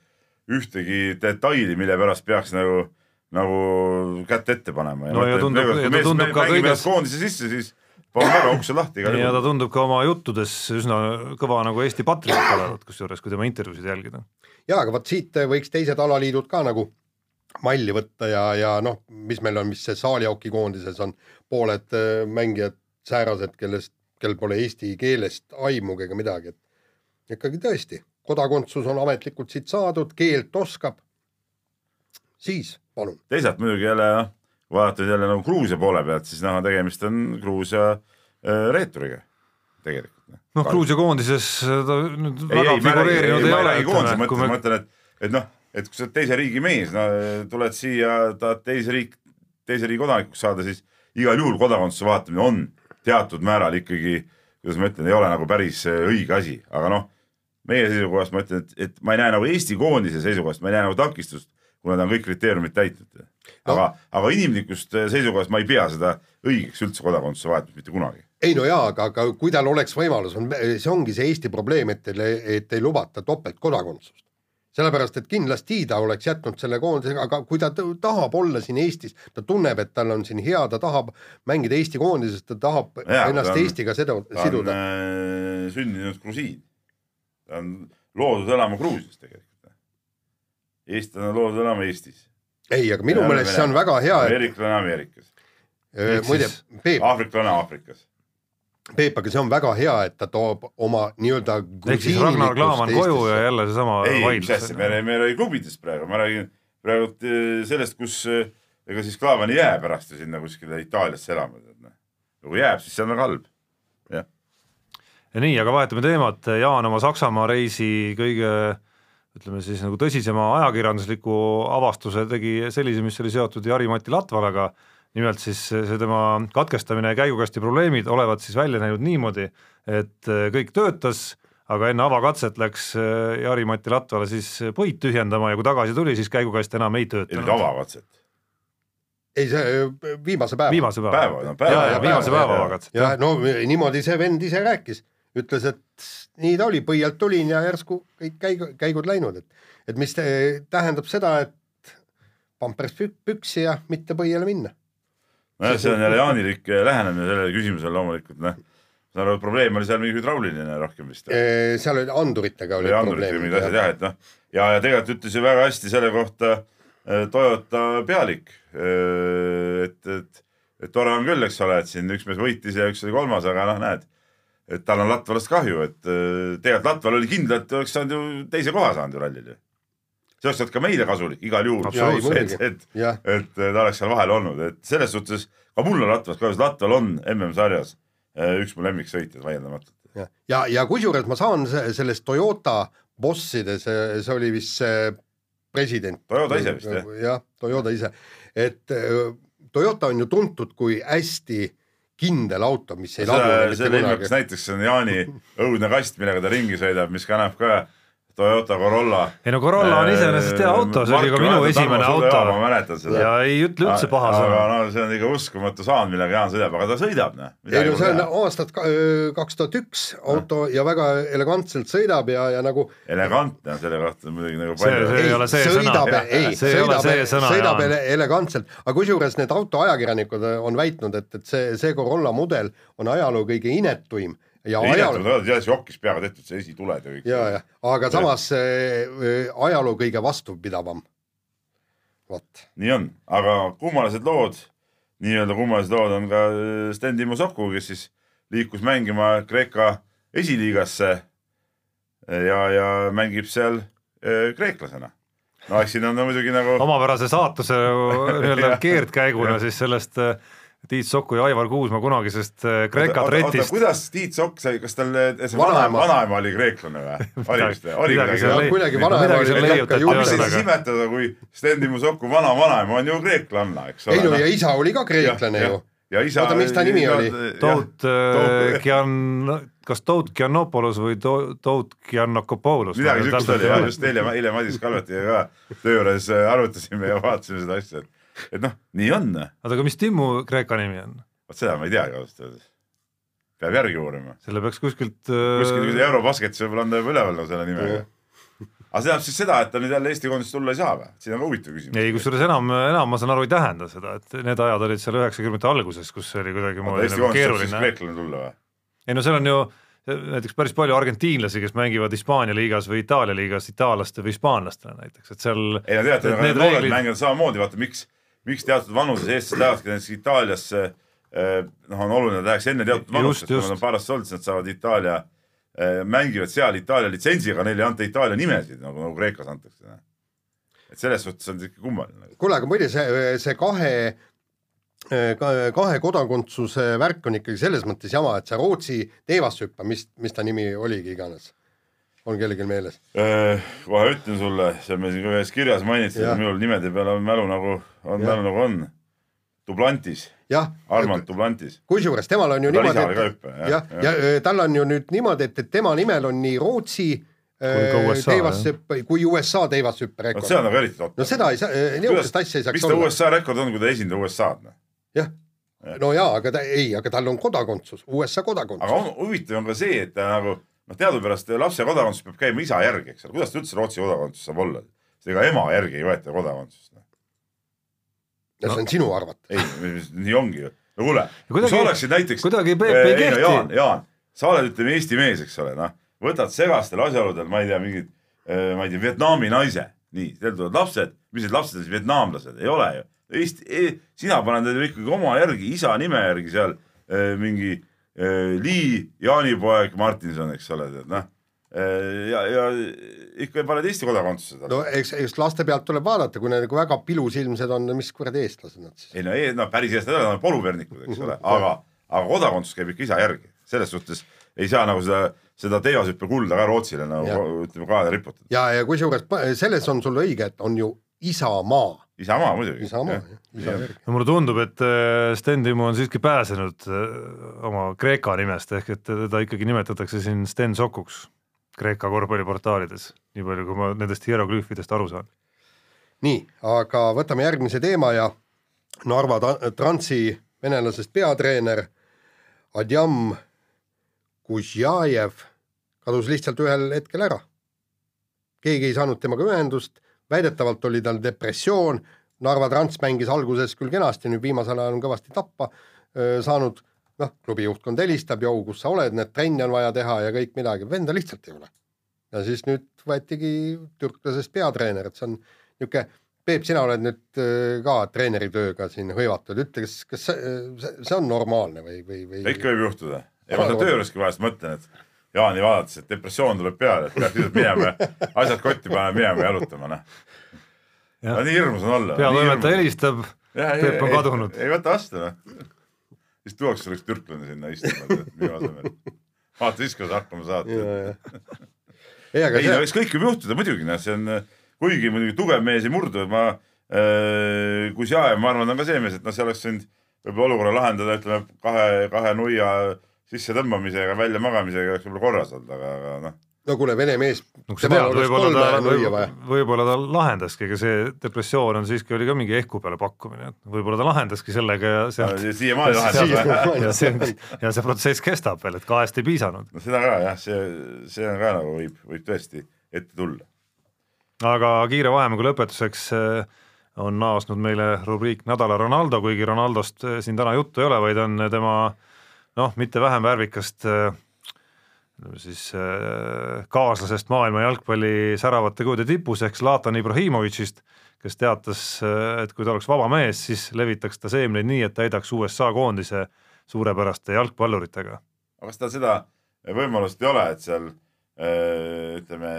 ühtegi detaili, mille pärast peaks nagu, nagu kätt ette panema. No ja tundub- ja ta tundub ka kõiges- koondise sisse, siis paneme väga ukse lahti igal ja ta tundub ka oma juttudes üsna kõva nagu Eesti patrioot olevat, kusjuures kui tema intervjuusid jälgida. ja aga vot siit võiks teised alaliidud ka nagu malli võtta ja, ja noh, mis meil on, mis see saalihoki koondises on pooled äh, mängijad säärased, kellest, kel pole eesti keelest aimugi ega midagi, et ikkagi tõesti, kodakondsus on ametlikult siit saadud, keelt oskab. Siis palun. teisalt muidugi jälle noh, vaadata nüüd jälle nagu Gruusia poole pealt, siis noh, tegemist on Gruusia äh, reeturiga tegelikult. noh, Gruusia koondises ta nüüd ei, väga ei, figureerinud ei, ei ei ole, koondise mõttes, me ma ütlen, et, et noh, et kui sa oled teise riigi mees, no tuled siia, tahad teise riik, teise riigi kodanikuks saada, siis igal juhul kodakondsuse vaatamine on teatud määral ikkagi, kuidas ma ütlen, ei ole nagu päris äh, õige asi, aga noh, meie seisukohast ma ütlen, et, et ma ei näe nagu Eesti koondise seisukohast, ma ei näe nagu takistust, kuna ta on kõik kriteeriumid täitnud. aga no., aga inimlikust äh, seisukohast ma ei pea seda õigeks üldse kodakondsuse vahetamist mitte kunagi ei no jaa, aga, aga kui tal oleks võimalus, on, see ongi see Eesti probleem, et teile, et ei lubata topeltkodakondsust. sellepärast, et kindlasti ta oleks jätnud selle koondisega, aga kui ta tahab olla siin Eestis, ta tunneb, et tal on siin hea, ta tahab mängida Eesti koondises, ta tahab Jaa, ennast ta on- Eestiga sedu, ta on siduda. äh, sündinud grusiin. ta on loodud elama Gruusias tegelikult. Eestlane on loodud elama Eestis. ei, aga minu meelest see on väga hea, et ameeriklane Ameerikas, äh, muide Peep, aafriklane Aafrikas. Peep, aga see on väga hea, et ta toob oma nii-öelda ehk siis Ragnar Klavan koju ja jälle seesama ei, mis vaidlus asja, me, me ei räägi klubidest praegu, ma räägin praegu eh, sellest, kus eh, ega siis Klaavan ei jää pärast ju sinna kuskile Itaaliasse elama. kui jääb, siis see on väga halb. ja nii, aga vahetame teemat, Jaan oma Saksamaa reisi kõige ütleme siis nagu tõsisema ajakirjandusliku avastuse tegi sellise, mis oli seotud Jari-Mati Latvalaga, nimelt siis see tema katkestamine ja käigukasti probleemid olevat siis välja näinud niimoodi, et kõik töötas, aga enne avakatset läks Jari-Mati Latvala siis puid tühjendama ja kui tagasi tuli, siis käigukast enam ei ei töötanud. avakatset. ei, see viimase päeva. viimase päeva, Päeva, no päeva, ja, ja viimase päeva, avakatset, ja jah. no niimoodi see vend ise rääkis, ütles, et nii ta oli, põielt tulin ja järsku kõik käigu, käigud läinud, et, et mis tähendab seda, et pampers pük- püksi ja mitte põiele minna. nojah, see on jälle jaanilik eh, lähenemine sellele küsimusele loomulikult, noh. saan aru, et probleem oli seal mingi hüdrauliline rohkem vist. seal oli anduritega oli anduritega mingid asjad jah, et noh, ja, ja tegelikult ütles ju väga hästi selle kohta eh, Toyota pealik. et, et, et tore on küll, eks ole, et siin üks mees võitis ja üks oli kolmas, aga noh, näed, et tal on Latvalast kahju, et eh, tegelikult Latval oli kindel, et oleks saanud ju teise koha saanud ju rallil see oleks olnud ka meile kasulik igal juhul, et, et, et ta oleks seal vahel olnud, et selles suhtes ka mul on Latvas kahju, Latval on MM-sarjas eh, üks mu lemmiksõitjaid vaieldamatult. ja, ja, ja kusjuures ma saan se- sellest Toyota bosside, see, see oli vist see president. Toyota ise vist, jah? jah, Toyota ise, et öö, Toyota on ju tuntud kui hästi kindel auto, mis ei lagune mitte kunagi. näiteks on Jaani õudne kast, millega ta ringi sõidab, mis kannab ka Toyota Corolla. ei no Corolla on iseenesest hea auto, see oli ka minu esimene ma auto mäletan seda. ja ei ütle üldse paha aga sõna. no see on ikka uskumatu saan, millega Jaan sõidab, aga ta sõidab, noh. ei no see on aastast ka- öö, kaks tuhat üks auto ja väga elegantselt sõidab ja, ja nagu elegantne on selle kohta muidugi nagu palju. see ei ole see sõidab sõna., ei, See ei ole sõidab see, sõna, sõidab elegantselt, aga kusjuures need autoajakirjanikud on väitnud, et, et see, see Corolla mudel on ajaloo kõige inetuim on jokis peaga tehtud, see esituled ja kõik. ja, ja aga samas äh, ajaloo kõige vastupidavam. vot, nii on, aga kummalised lood, nii-öelda kummalised lood on ka äh, Sten Timo Soku, kes siis liikus mängima Kreeka esiliigasse ja, ja mängib seal äh, kreeklasena. no eks siin on no, muidugi nagu omapärase saatuse nii-öelda keerdkäiguna siis sellest äh, Tiit Soku ja Aivar Kuusma kunagisest äh, Kreeka tretist. kuidas Tiit Sokk sai, kas tal äh, see Vanaema. vanaema, vanaema oli kreeklane või? oli vist või? oli midagi seal Ja kuidagi vanaema oli seal ikka leiutati ju- aga mis siis imetada, kui Sten Timo Soku vanavanema on ju kreeklanna, eks ei ole. no ja isa oli ka kreeklane ju. ja isa. Oota, mis ta nimi oli? Tout Tout- Gian, kas Tout Giannopoulos või To- Tout Giannakopoulos? midagi siukest oli ja just eile, eile Madis Kalvetiga ka töö juures äh, arutasime ja vaatasime seda asja, et, et noh, nii on. oota, aga mis Timmu Kreeka nimi on? vot seda ma ei teagi ausalt öeldes. peab järgi uurima. selle peaks kuskilt kuskil äh, kui Eurobasketis võib-olla on ta juba üleval selle nimega. aga see tähendab siis seda, et ta nüüd jälle Eesti koondist tulla ei saa või? siin on huvitav küsimus. ei, kusjuures enam, enam ma saan aru, ei tähenda seda, et need ajad olid seal üheksakümnendate alguses, kus oli kuidagimoodi nagu keeruline. kreeklane tulla või? ei no seal on ju näiteks päris palju argentiinlasi, kes mängivad Hispaania liigas või Itaalia liigas itaallaste või hispaanlastena näiteks, et seal ei no teate, need noored mängivad samamoodi, vaata miks, miks teatud vanuses eestlased lähevadki näiteks Itaaliasse, noh, on oluline, et läheks enne teatud vanust, sest kui nad on parast olnud, siis nad saavad Itaalia, mängivad seal Itaalia litsentsiga, neile ei anta Itaalia nimesid nagu, nagu Kreekas antakse. et selles suhtes on see ikka kummaline. kuule, aga muide see, see kahe, kahe kodakondsuse värk on ikkagi selles mõttes jama, et see Rootsi teevassüppa, mis, mis ta nimi oligi iganes, on kellelgi meeles? kohe ütlen sulle, see on meil siin ka ühes kirjas mainitud Jah., minul nimede peale on mälu nagu, on mälu nagu on. Duplantis, jah, Armand Duplantis. kusjuures temal on ju Tal niimoodi, et hüppe, jah, ja, ja öö, tal on ju nüüd niimoodi, et, et tema nimel on nii Rootsi USA, teevassüpp kui USA teevassüppe vot rekord see on nagu eriti totter. no seda ei saa, niisugust asja ei mis saaks ta olla. USA rekord on, kui ta esindab USA-d, noh? jah, no jaa, aga ta ei, aga tal on kodakondsus, USA aga kodakondsus. on, huvitav on ka see, et ta nagu noh, teadupärast lapse kodakondsus peab käima isa järgi, eks ole, kuidas ta üldse Rootsi kodakondsus saab olla? ega ema järgi ei võeta kodakondsust. ja see on sinu arvata. ei, nii ongi ju. no kuule, kui sa oleksid näiteks. kuidagi Peep ei no kehti. Jaan, Jaan, sa oled, ütleme Eesti mees, eks ole, noh, võtad segastel asjaoludel, ma ei tea, mingid, ma ei tea, Vietnami naise, nii, teil tulevad lapsed, mis need lapsed on siis vietnamlased, ei ole ju. Eesti, sina paned neile ikkagi oma järgi, isa nime järgi seal eh, mingi Lee, jaanipoeg Martinson, eks ole, tead noh. ja, ja ikka paned Eesti kodakondsuse talle no eks, eks laste pealt tuleb vaadata, kui need nagu väga pilusilmsed on, mis kuradi eestlased nad siis. ei no, no päris eestlased ei ole, nad on polüvernikud, eks ole, aga, aga kodakondsus käib ikka isa järgi, selles suhtes ei saa nagu seda, seda teevashüppe kulda ka Rootsile nagu Jah. ütleme kaela riputada. ja, ja kusjuures selles on sul õige, et on ju isamaa, isamaa muidugi. isamaa, isa järgi. no mulle tundub, et äh, Sten Timo on siiski pääsenud äh, oma Kreeka nimest ehk et teda ikkagi nimetatakse siin Sten Sokuks Kreeka korvpalliportaalides, nii palju, kui ma nendest hieroglüüfidest aru saan. nii, aga võtame järgmise teema ja Narva Transi venelasest peatreener Adjam Kuzjajev kadus lihtsalt ühel hetkel ära. keegi ei saanud temaga ühendust, väidetavalt oli tal depressioon, Narva Trans mängis alguses küll kenasti, nüüd viimasel ajal on kõvasti tappa saanud, noh, klubi juhtkond helistab, jou, kus sa oled, need trenne on vaja teha ja kõik midagi, venda lihtsalt ei ole. ja siis nüüd võetigi türklasest peatreener, et see on niisugune, Peep, sina oled nüüd ka treeneritööga siin hõivatud, ütle, kas, kas see, see, see on normaalne või, või, või ikka võib juhtuda. ja ma seal töö juureski vahest mõtlen, et Jaani vaadates, et depressioon tuleb peale, et peaks lihtsalt minema ja asjad kotti panema, minema jalutama, noh. No nii hirmus on olla. peatoimetaja helistab, Peep on kadunud. ei võta vastu, noh. siis tuuakse sulle üks türklane sinna istuma, et minu asemel. vaata siis, kuidas hakkama saad. ei, aga see, eks kõik võib juhtuda muidugi, noh, see on, kuigi muidugi tugev mees ei murdu, ma äh,, kui Sjaev, ma arvan, on ka see mees, et noh, see oleks võinud võib-olla olukorra lahendada, ütleme kahe, kahe nuia sissetõmbamisega, väljamagamisega oleks võib-olla korras olnud, aga, aga noh, no kuule, vene mees, no võib-olla kolme ta, lahendaski, ega see depressioon on siiski, oli ka mingi ehku peale pakkumine, et võib-olla ta lahendaski sellega ja sealt siiamaani lahendab. ja see on, ja see protsess kestab veel, et kahest ei piisanud. no seda ka jah, see, see on ka nagu võib, võib tõesti ette tulla. aga kiire vahemängu lõpetuseks eh, on naasnud meile rubriik Nädala Ronaldo, kuigi Ronaldost eh, siin täna juttu ei ole, vaid on tema noh, mitte vähem värvikast eh, siis eh, kaaslasest maailma jalgpalli säravate kujude tipus ehk Zlatan Ibrahimovitšist, kes teatas, et kui ta oleks vaba mees, siis levitaks ta seemneid nii, et täidaks USA koondise suurepäraste jalgpalluritega. aga kas tal seda võimalust ei ole, et seal ütleme,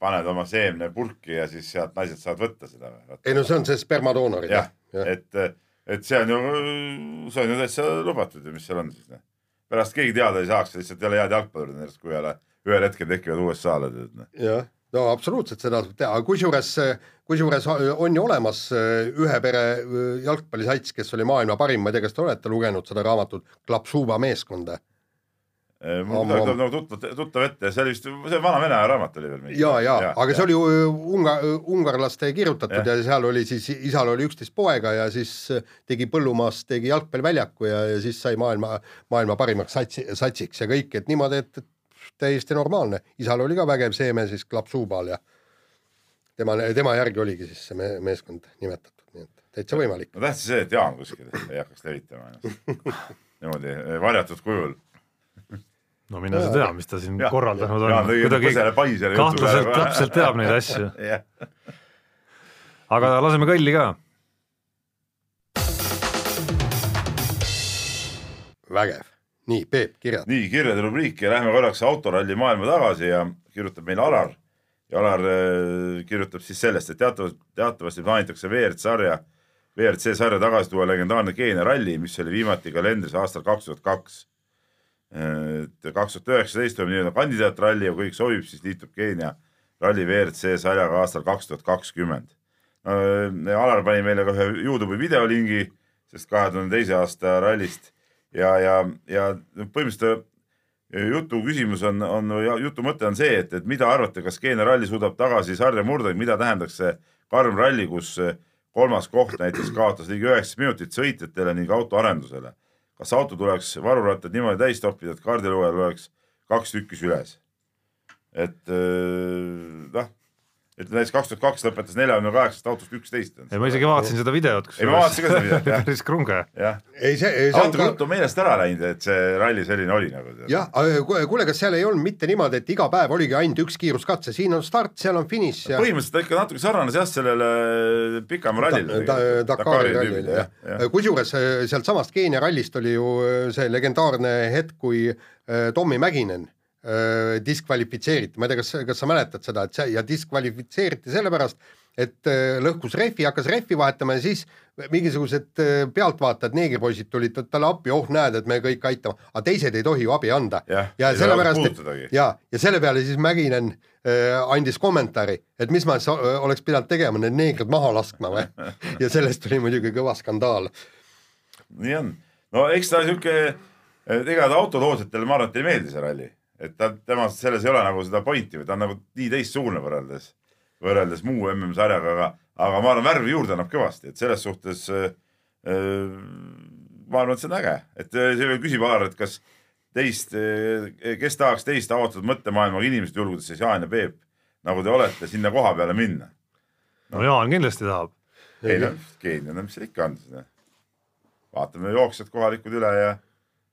paned oma seemne purki ja siis sealt naised saavad võtta seda või? ei no see on see spermadoonorid. jah, et, et see on ju, see on ju täitsa lubatud ju, mis seal on siis. pärast keegi teada ei saaks, lihtsalt jälle head jalgpallurid kui jälle ühel hetkel tekivad USA-le tead. noh. jah, no absoluutselt seda saab teha, kusjuures, kusjuures on ju olemas äh, ühe pere äh, jalgpallisats, kes oli maailma parim, ma ei tea, kas te olete lugenud seda raamatut Klapsuba meeskonda? Mul Ammu- kuidagi tuleb nagu tuttav, tuttav ette, see oli vist, see vana vene raamat oli veel mingi. ja, ja, aga see oli ju unga-, ungarlaste kirjutatud ja. Ja seal oli siis, isal oli üksteist poega ja siis äh, tegi põllumaast, tegi jalgpalliväljaku ja, ja siis sai maailma, maailma parimaks satsi, satsiks ja kõik, et niimoodi, et täiesti normaalne. isal oli ka vägev seeme siis Klapsubal ja tema, tema järgi oligi siis see me, meeskond nimetatud, nii et täitsa võimalik. no tähtis see, et Jaan kuskil ei hakkaks levitama ennast niimoodi varjatud kujul. No mine sa tea, mis ta siin Jah, korraldanud on Jaan, tõi kuidagi kahtlaselt täpselt teab neid asju, aga laseme kõlli ka. vägev. nii, Peep, kirjad. nii kirjade rubriik ja lähme korraks autoralli maailma tagasi ja kirjutab meile Alar. ja Alar äh, kirjutab siis sellest, et teatavasti, teatavasti plaanitakse WRC sarja, WRC sarja tagasi tuua legendaarne Keenia ralli, mis oli viimati kalendris aastal kaks tuhat kaks. Et kaks tuhat üheksateist toimub nii-öelda kandidaatralli ja kui kõik sobib, siis liitub Keenia ralli WRC sarjaga aastal kaks tuhat kakskümmend. Alar pani meile ka ühe Youtube'i videolingi sellest kahe tuhande teise aasta rallist ja, ja, ja põhimõtteliselt jutu küsimus on, on, jutu mõte on see, et, et mida arvate, kas Keenia ralli suudab tagasi sarja murda, mida tähendaks see karm ralli, kus kolmas koht näiteks kaotas ligi üheksa minutit sõitjatele ning autoarendusele. Kas auto tuleks varurattad niimoodi täis toppida, et kaardilugejal oleks kaks tükki süles? et äh, et näiteks kaks tuhat kaks lõpetas neljakümne kaheksast autost üksteist. ei ma isegi vaatasin seda videot, kus Ei, ma vaatasin ka seda videot, jah. päris krunge. jah, ei see, see on auto ka ruttu meelest ära läinud, et see ralli selline oli nagu. jah, kuule, kas seal ei olnud mitte niimoodi, et iga päev oligi ainult üks kiiruskatse, siin on start, seal on finiš ja põhimõtteliselt ta ikka natuke sarnanes jah, sellele pikama rallile Ta- ta- Dakari rallile jah, kusjuures äh, sealtsamast Keenia rallist oli ju äh, see legendaarne hetk, kui äh, Tommy Mäkinen äh, diskvalifitseeriti, ma ei tea, kas, kas sa mäletad seda, et see ja diskvalifitseeriti sellepärast, et äh, lõhkus rehvi, hakkas rehvi vahetama ja siis mingisugused pealtvaatajad, neegipoisid tulid talle appi, oh näed, et me kõik aitame, aga teised ei tohi ju abi anda. Ja ei sellepärast ja, ja selle peale siis Mäkinen äh, andis kommentaari, et mis ma siis oleks pidanud tegema, need neegrid maha laskma või. ja sellest tuli muidugi kõva skandaal. nii on, no eks ta sihuke, ega ta autotootjatele ma arvan, et ei meeldi see ralli, et ta, tema selles ei ole nagu seda pointi või ta on nagu nii teistsugune võrreldes, võrreldes muu MM-sarjaga, aga, aga ma arvan, värvi juurde annab kõvasti, et selles suhtes äh, äh, ma arvan, et see on äge, et äh, see küsib Alar, et kas teist, kes tahaks teist avatud mõttemaailmaga inimest julgustada siis Jaan ja Peep, nagu te olete, sinna koha peale minna. no Jaan kindlasti tahab. ei noh, geenial, mis seal ikka on siis noh. vaatame jooksjad kohalikud üle ja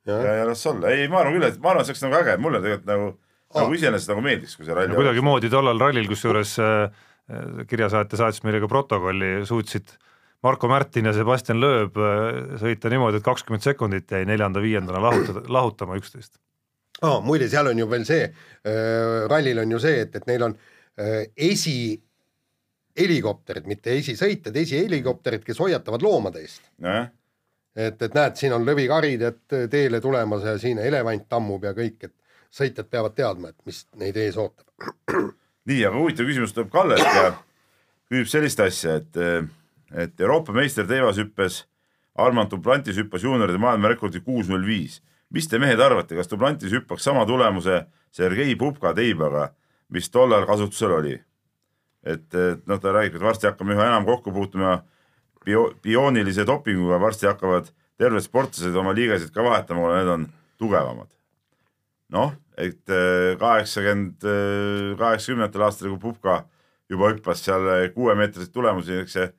ja, ja las olla, ei, ma arvan küll, et ma arvan, et see oleks nagu äge, mulle tegelikult nagu Aa. nagu iseenesest nagu meeldiks, kui see ralli no kuidagimoodi tollal rallil, kusjuures äh, äh, kirjasaatja saatis meile ka protokolli, suutsid Marko Märtin ja Sebastian Loeb äh, sõita niimoodi, et kakskümmend sekundit jäi neljanda-viiendana lahutada, lahutama üksteist. oh,. muide, seal on ju veel see äh,, rallil on ju see, et, et neil on äh, esihelikopterid, mitte esisõitjad, esihelikopterid, kes hoiatavad loomade eest. et, et näed, siin on lõvikarid, et teele tulemas ja siin elevant tammub ja kõik, et sõitjad peavad teadma, et mis neid ees ootab. nii, aga huvitav küsimus tuleb Kallelt ja küsib sellist asja, et, et Euroopa meister teivashüppes Armand Duplantis hüppas juunioride maailmarekordi kuus null viis. mis te mehed arvate, kas Duplantis hüppaks sama tulemuse Sergei Pupka teibaga, mis tollal kasutusel oli? et, et noh, ta räägib, et varsti hakkame üha enam kokku puutuma bio-, bioonilise dopinguga, varsti hakkavad terved sportlased oma liigasid ka vahetama, kuna need on tugevamad. noh, et äh, kaheksakümmend, kaheksakümnendatel aastatel, kui Pupka juba hüppas seal kuuemeetriseid tulemusi, eks see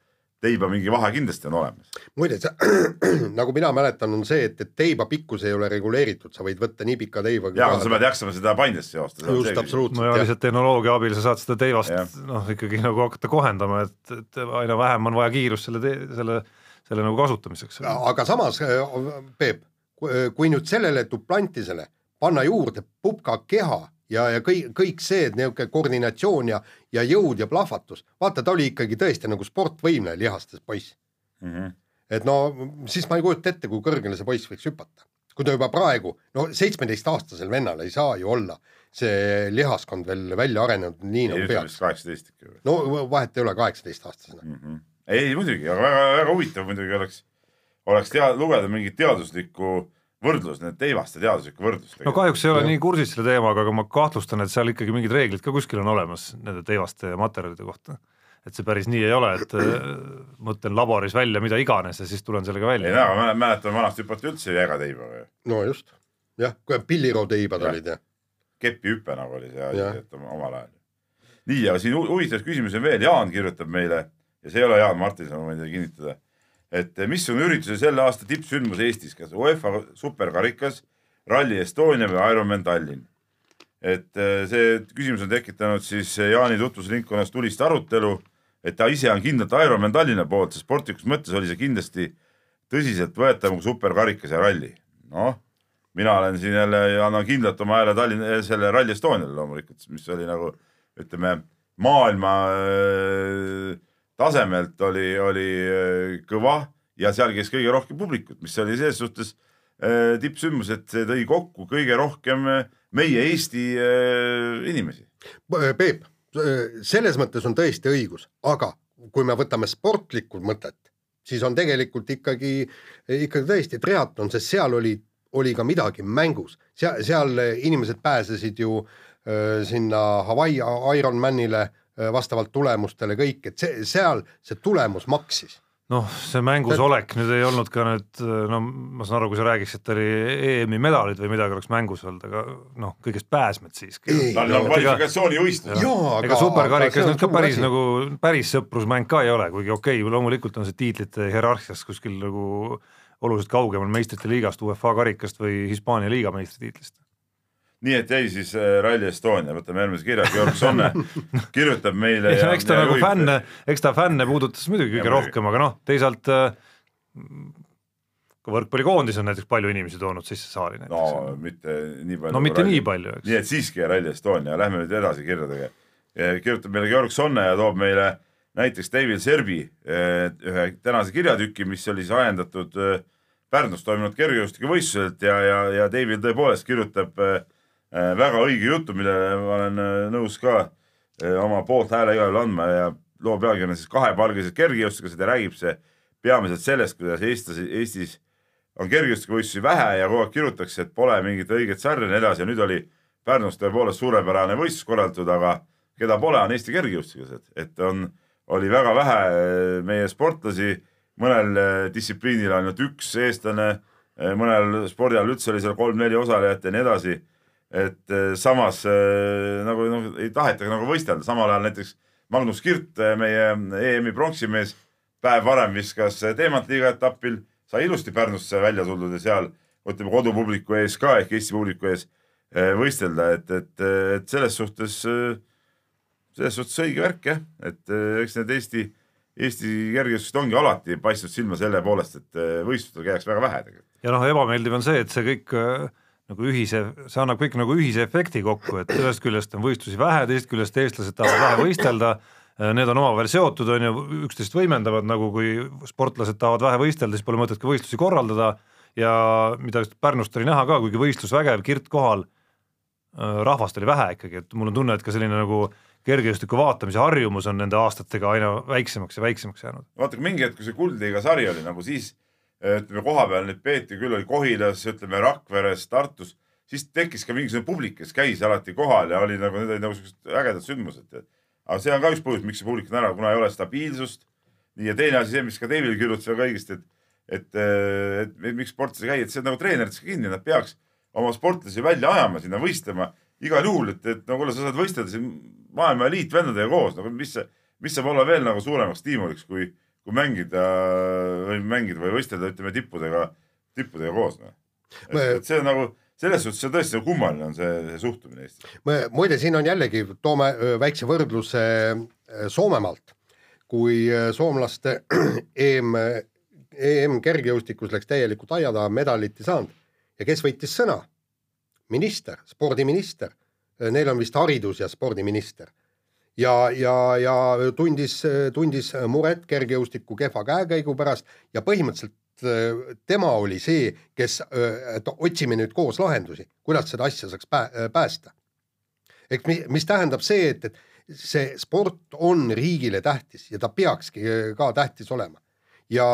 teiba mingi vahe kindlasti on olemas. muide, nagu mina mäletan, on see, et, et teiba pikkus ei ole reguleeritud, sa võid võtta nii pika teiba. ja, aga sa pead jaksama seda paindesse joosta. just, absoluutselt no ja lihtsalt tehnoloogia abil sa saad seda teivast noh, ikkagi nagu hakata kohendama, et, et aina vähem on vaja kiirust selle selle, selle nagu kasutamiseks. aga samas, Peep, kui nüüd sellele Duplantisele panna juurde pupka keha ja, ja kõik, kõik see, et niisugune koordinatsioon ja, ja jõud ja plahvatus, vaata, ta oli ikkagi tõesti nagu sportvõimne lihastes poiss. Mhm. et no siis ma ei kujuta ette, kui kõrgele see poiss võiks hüpata. kui ta juba praegu, no seitsmeteistaastasel vennal ei saa ju olla see lihaskond veel välja arenenud nii nagu peaks kaheksateist ikka. no vahet ei ole kaheksateistkaaastasena. ei muidugi, aga väga, väga huvitav muidugi oleks, oleks tea-, lugeda mingit teaduslikku võrdlust, need teivaste teaduslikku võrdlust. no kahjuks ei ole nii kursis selle teemaga, aga ma kahtlustan, et seal ikkagi mingid reeglid ka kuskil on olemas nende teivaste materjalide kohta. et see päris nii ei ole, et äh, mõtlen laboris välja mida iganes ja siis tulen sellega ei välja. no aga ma mäletan, vanasti hüpati üldse jäga teibaga ju. no just, jah, pillirooteibad Jah. olid ja kepihüpe nagu oli see asi, et oma- omal ajal. nii, aga siin hu- huvitavaid küsimusi on veel, Jaan kirjutab meile ja see ei ole Jaan Martinson, ma võin teile kinnitada. Et eh, missugune ürituse selle aasta tippsündmus Eestis, kas UEFA superkarikas, Rally Estonia või Ironman Tallinn? et eh, see küsimus on tekitanud siis Jaani tutvusringkonnas tulist arutelu, et ta ise on kindlalt Ironman Tallinna poolt, sest sportlikus mõttes oli see kindlasti tõsiseltvõetavam kui superkarikas ja ralli. noh mina olen siin jälle, annan kindlalt oma hääle Tallinna, selle Rally Estoniale loomulikult, mis oli nagu ütleme, maailma äh, tasemelt oli, oli äh, kõva ja seal käis kõige rohkem publikut, mis oli selles suhtes äh, tippsündmus, et see tõi kokku kõige rohkem äh, meie Eesti inimesi. Peep, selles mõttes on tõesti õigus, aga kui me võtame sportlikku mõtet, siis on tegelikult ikkagi, ikkagi tõesti triatlon, sest seal oli, oli ka midagi mängus, seal, seal inimesed pääsesid ju öö, sinna Hawaii Ironmanile vastavalt tulemustele kõik, et see, seal see tulemus maksis. noh, see mängus olek nüüd ei olnud ka nüüd, no ma saan aru, kui sa räägiks, et oli EM-i medalid või midagi oleks mängus olnud, aga noh, kõigest pääsmed siiski. On kvalifikatsioonivõistlus. Jaa, aga- ega superkarikas nüüd ka päris asi. nagu päris sõprusmäng ka ei ole, kuigi okei okay,, loomulikult on see tiitlite hierarhias kuskil nagu oluliselt kaugemal meistrite liigast, UEFA karikast või Hispaania liiga meistritiitlist. Nii et jäi siis äh, Rally Estonia, võtame järgmise kirja, Georg Sonne kirjutab meile. eks ta nagu fänne, eks ta fänne puudutas muidugi Ja kõige muidugi. rohkem, aga noh, teisalt äh, ka võrkpallikoondis on näiteks palju inimesi toonud sisse saali no näiteks. mitte nii palju. no mitte nii palju, eks nii. et siiski Rally Estonia, lähme nüüd edasi kirjadega. kirjutab meile Georg Sonne ja toob meile näiteks David Serbi eh, ühe tänase kirjatüki, mis oli siis ajendatud Pärnus toimunud kergejõustikuvõistluselt ja, ja, ja David tõepoolest kirjutab eh, väga õige jutu, millele ma olen eh, nõus ka eh, oma poolthääle igal juhul andma ja loo pealkiri on siis kahepalgelised kergejõustiklased ja räägib see peamiselt sellest, kuidas eestlasi, Eestis on kergejõustikuvõistlusi vähe ja kogu aeg kirjutatakse, et pole mingit õiget sarja ja nii edasi. Ja nüüd oli Pärnus tõepoolest suurepärane võistlus korraldatud, aga keda pole, on Eesti kergejõustiklased, et on, oli väga vähe meie sportlasi, mõnel distsipliinil ainult üks eestlane, mõnel spordialal üldse oli seal kolm-neli osalejat ja nii edasi. Et eh, samas eh, nagu noh, ei taheta nagu võistelda, samal ajal näiteks Magnus Kirt, meie EM-i pronksimees, päev varem viskas teemantliiga etapil, sai ilusti Pärnusse välja tuldud ja seal ütleme kodupubliku ees ka ehk Eesti publiku ees eh, võistelda, et, et, et selles suhtes, selles suhtes õige värk jah, et eh, eks need Eesti, Eesti kergejõustiklased ongi alati paistnud silma selle poolest, et eh, võistlustel käiakse väga vähe tegelikult. ja noh, ebameeldiv on see, et see kõik äh, nagu ühise, see annab kõik nagu ühise efekti kokku, et ühest küljest on võistlusi vähe, teisest küljest eestlased tahavad vähe võistelda, need on omavahel seotud, on ju, üksteist võimendavad, nagu kui sportlased tahavad vähe võistelda, siis pole mõtet ka võistlusi korraldada ja mida Pärnust oli näha ka, kuigi võistlus vägev, Kirt kohal, rahvast oli vähe ikkagi, et mul on tunne, et ka selline nagu kergejõustiku vaatamise harjumus on nende aastatega aina väiksemaks ja väiksemaks jäänud. vaata, kui mingi hetk, kui see Kuldliiga sari oli nagu siis ütleme koha peal neid peeti küll oli Kohilas, ütleme Rakveres, Tartus, siis tekkis ka mingisugune publik, kes käis alati kohal ja oli nagu need olid nagu siuksed ägedad sündmused. aga see on ka üks põhjus, miks see publik on ära, kuna ei ole stabiilsust. nii ja teine asi, see, mis ka David kirjutas väga õigesti, et, et, et, et miks sportlased ei käi, et see on nagu treenerites kinni, nad peaks oma sportlasi välja ajama sinna võistlema igal juhul, et, et no kuule, sa saad võistelda siin maailma eliitvendadega koos, nagu mis mis saab olla veel nagu suuremaks stiimuliks, kui, kui mängida või mängida või võistelda, ütleme tippudega, tippudega koos noh. et, see on nagu selles suhtes see on tõesti kummaline on see, see suhtumine Eestis. muide, siin on jällegi, toome väikse võrdluse Soomemaalt, kui soomlaste EM, EM kergejõustikus läks täielikult aia taha, medalit ei saanud ja kes võttis sõna? minister, spordiminister, neil on vist haridus- ja spordiminister ja, ja, ja tundis, tundis muret kergejõustiku kehva käekäigu pärast ja põhimõtteliselt öö, tema oli see, kes, et otsime nüüd koos lahendusi, kuidas seda asja saaks pää, päästa. ehk mi, mis tähendab see, et, et see sport on riigile tähtis ja ta peakski ka tähtis olema. ja,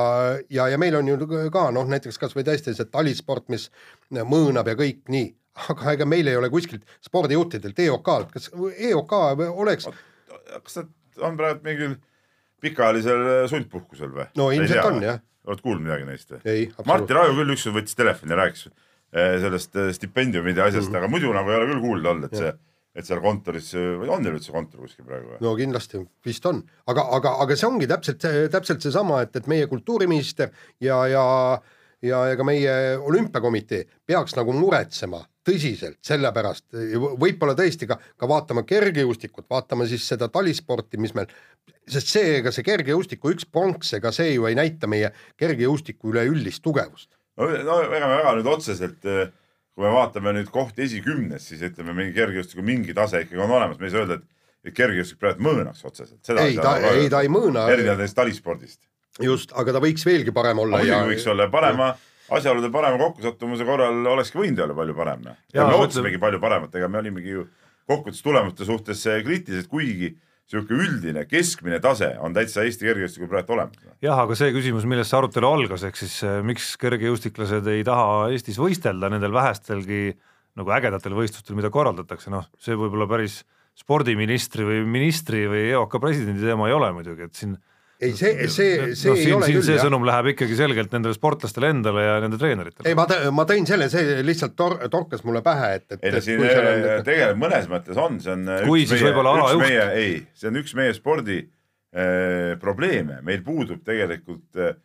ja, ja meil on ju ka noh, näiteks kasvõi tõesti see talisport, mis mõõnab ja kõik nii, aga ega meil ei ole kuskilt spordijuhtidelt EOK-lt, kas EOK oleks, kas nad on praegu mingil pikaajalisel sundpuhkusel või? no ilmselt on jah, oled kuulnud midagi neist või? absoluutselt, Raju küll ükskord võttis telefoni ja rääkis eh, sellest eh, stipendiumide asjast mm, -hmm. aga muidu nagu ei ole küll kuulda olnud, et see, et seal kontoris, või on neil üldse kontor kuskil praegu või? no kindlasti vist on, aga, aga, aga see ongi täpselt, täpselt seesama, et, et meie kultuuriminister ja, ja ja ega meie olümpiakomitee peaks nagu muretsema tõsiselt selle pärast, võib-olla tõesti ka, ka vaatama kergejõustikut, vaatama siis seda talisporti, mis meil, sest see, ega see kergejõustiku üks pronks, ega see ju ei näita meie kergejõustiku üleüldist tugevust. no, no ega väga nüüd otseselt, kui me vaatame nüüd kohti esikümnes, siis ütleme, mingi kergejõustiku mingi tase ikkagi on olemas, me ei saa öelda, et, et kergejõustik praegu mõõnaks otseselt. ei, ta, ei ta ei mõõna, erinevalt talispordist. just, aga ta võiks veelgi parem olla muidugi ja võiks olla parema asjaolude parema kokkusattumuse korral olekski võinud olla palju parem. noh. ja me ootasimegi palju paremat, ega me olimegi ju kokkuvõttes tulemuste suhtes eh, kriitilised, kuigi sihuke üldine keskmine tase on täitsa Eesti kergejõustikul praegu olemas. jah, aga see küsimus, millest see arutelu algas, ehk siis eh, miks kergejõustiklased ei taha Eestis võistelda nendel vähestelgi nagu ägedatel võistlustel, mida korraldatakse, noh, see võib-olla päris spordiministri või ministri või EOK presidendi teema ei ole muidugi, et siin ei see, see, see noh, ei siin, ole siin küll see jah. sõnum läheb ikkagi selgelt nendele sportlastele endale ja nende treeneritele ei, ma, ma tõin selle, see lihtsalt tor-, torkas mulle pähe, et, et ei no siin kui seal on äh, tegelikult mõnes mõttes on, see on äh, Kui, üks siis võib-olla alajuht. ei, see on üks meie spordi äh, probleeme, meil puudub tegelikult äh,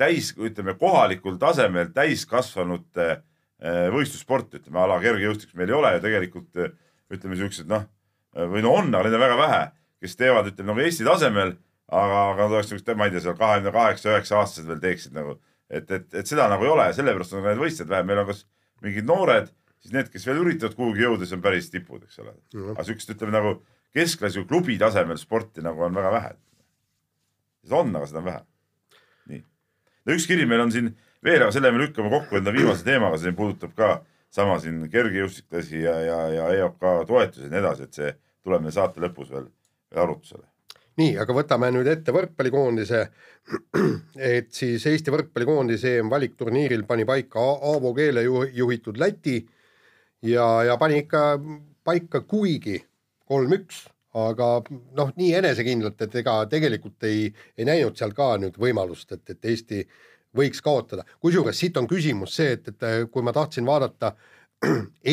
täis, ütleme kohalikul tasemel täiskasvanute äh, võistlussport, ütleme ala kergejõustik meil ei ole ja tegelikult äh, ütleme siuksed noh, või no on, aga neid on väga vähe, kes teevad, ütleme nagu Eesti tasemel, aga, aga nad oleks niisugused, ma ei tea, seal kahekümne kaheksa, üheksa aastased veel teeksid nagu, et, et, et seda nagu ei ole ja sellepärast on ka need võistlused vähe, meil on kas mingid noored, siis need, kes veel üritavad kuhugi jõuda, siis on päris tipud, eks ole. aga siukest, ütleme nagu keskklassi klubi tasemel sporti nagu on väga vähe. seda on, aga seda on vähe. nii. no üks kiri meil on siin veel, aga selle me lükkame kokku enda viimase teemaga, see puudutab ka sama siin kergejõustiklasi ja, ja, ja EOK toetusi ja nii edasi, et see tuleb meil saate lõpus veel, veel arutusele. nii, aga võtame nüüd ette võrkpallikoondise. et siis Eesti võrkpallikoondise EM valikturniiril pani paika Aavo Keele ju- juhitud Läti ja, ja pani ikka paika kuigi kolm-üks, aga noh, nii enesekindlalt, et ega tegelikult ei, ei näinud seal ka nüüd võimalust, et, et Eesti võiks kaotada. kusjuures siit on küsimus see, et, et kui ma tahtsin vaadata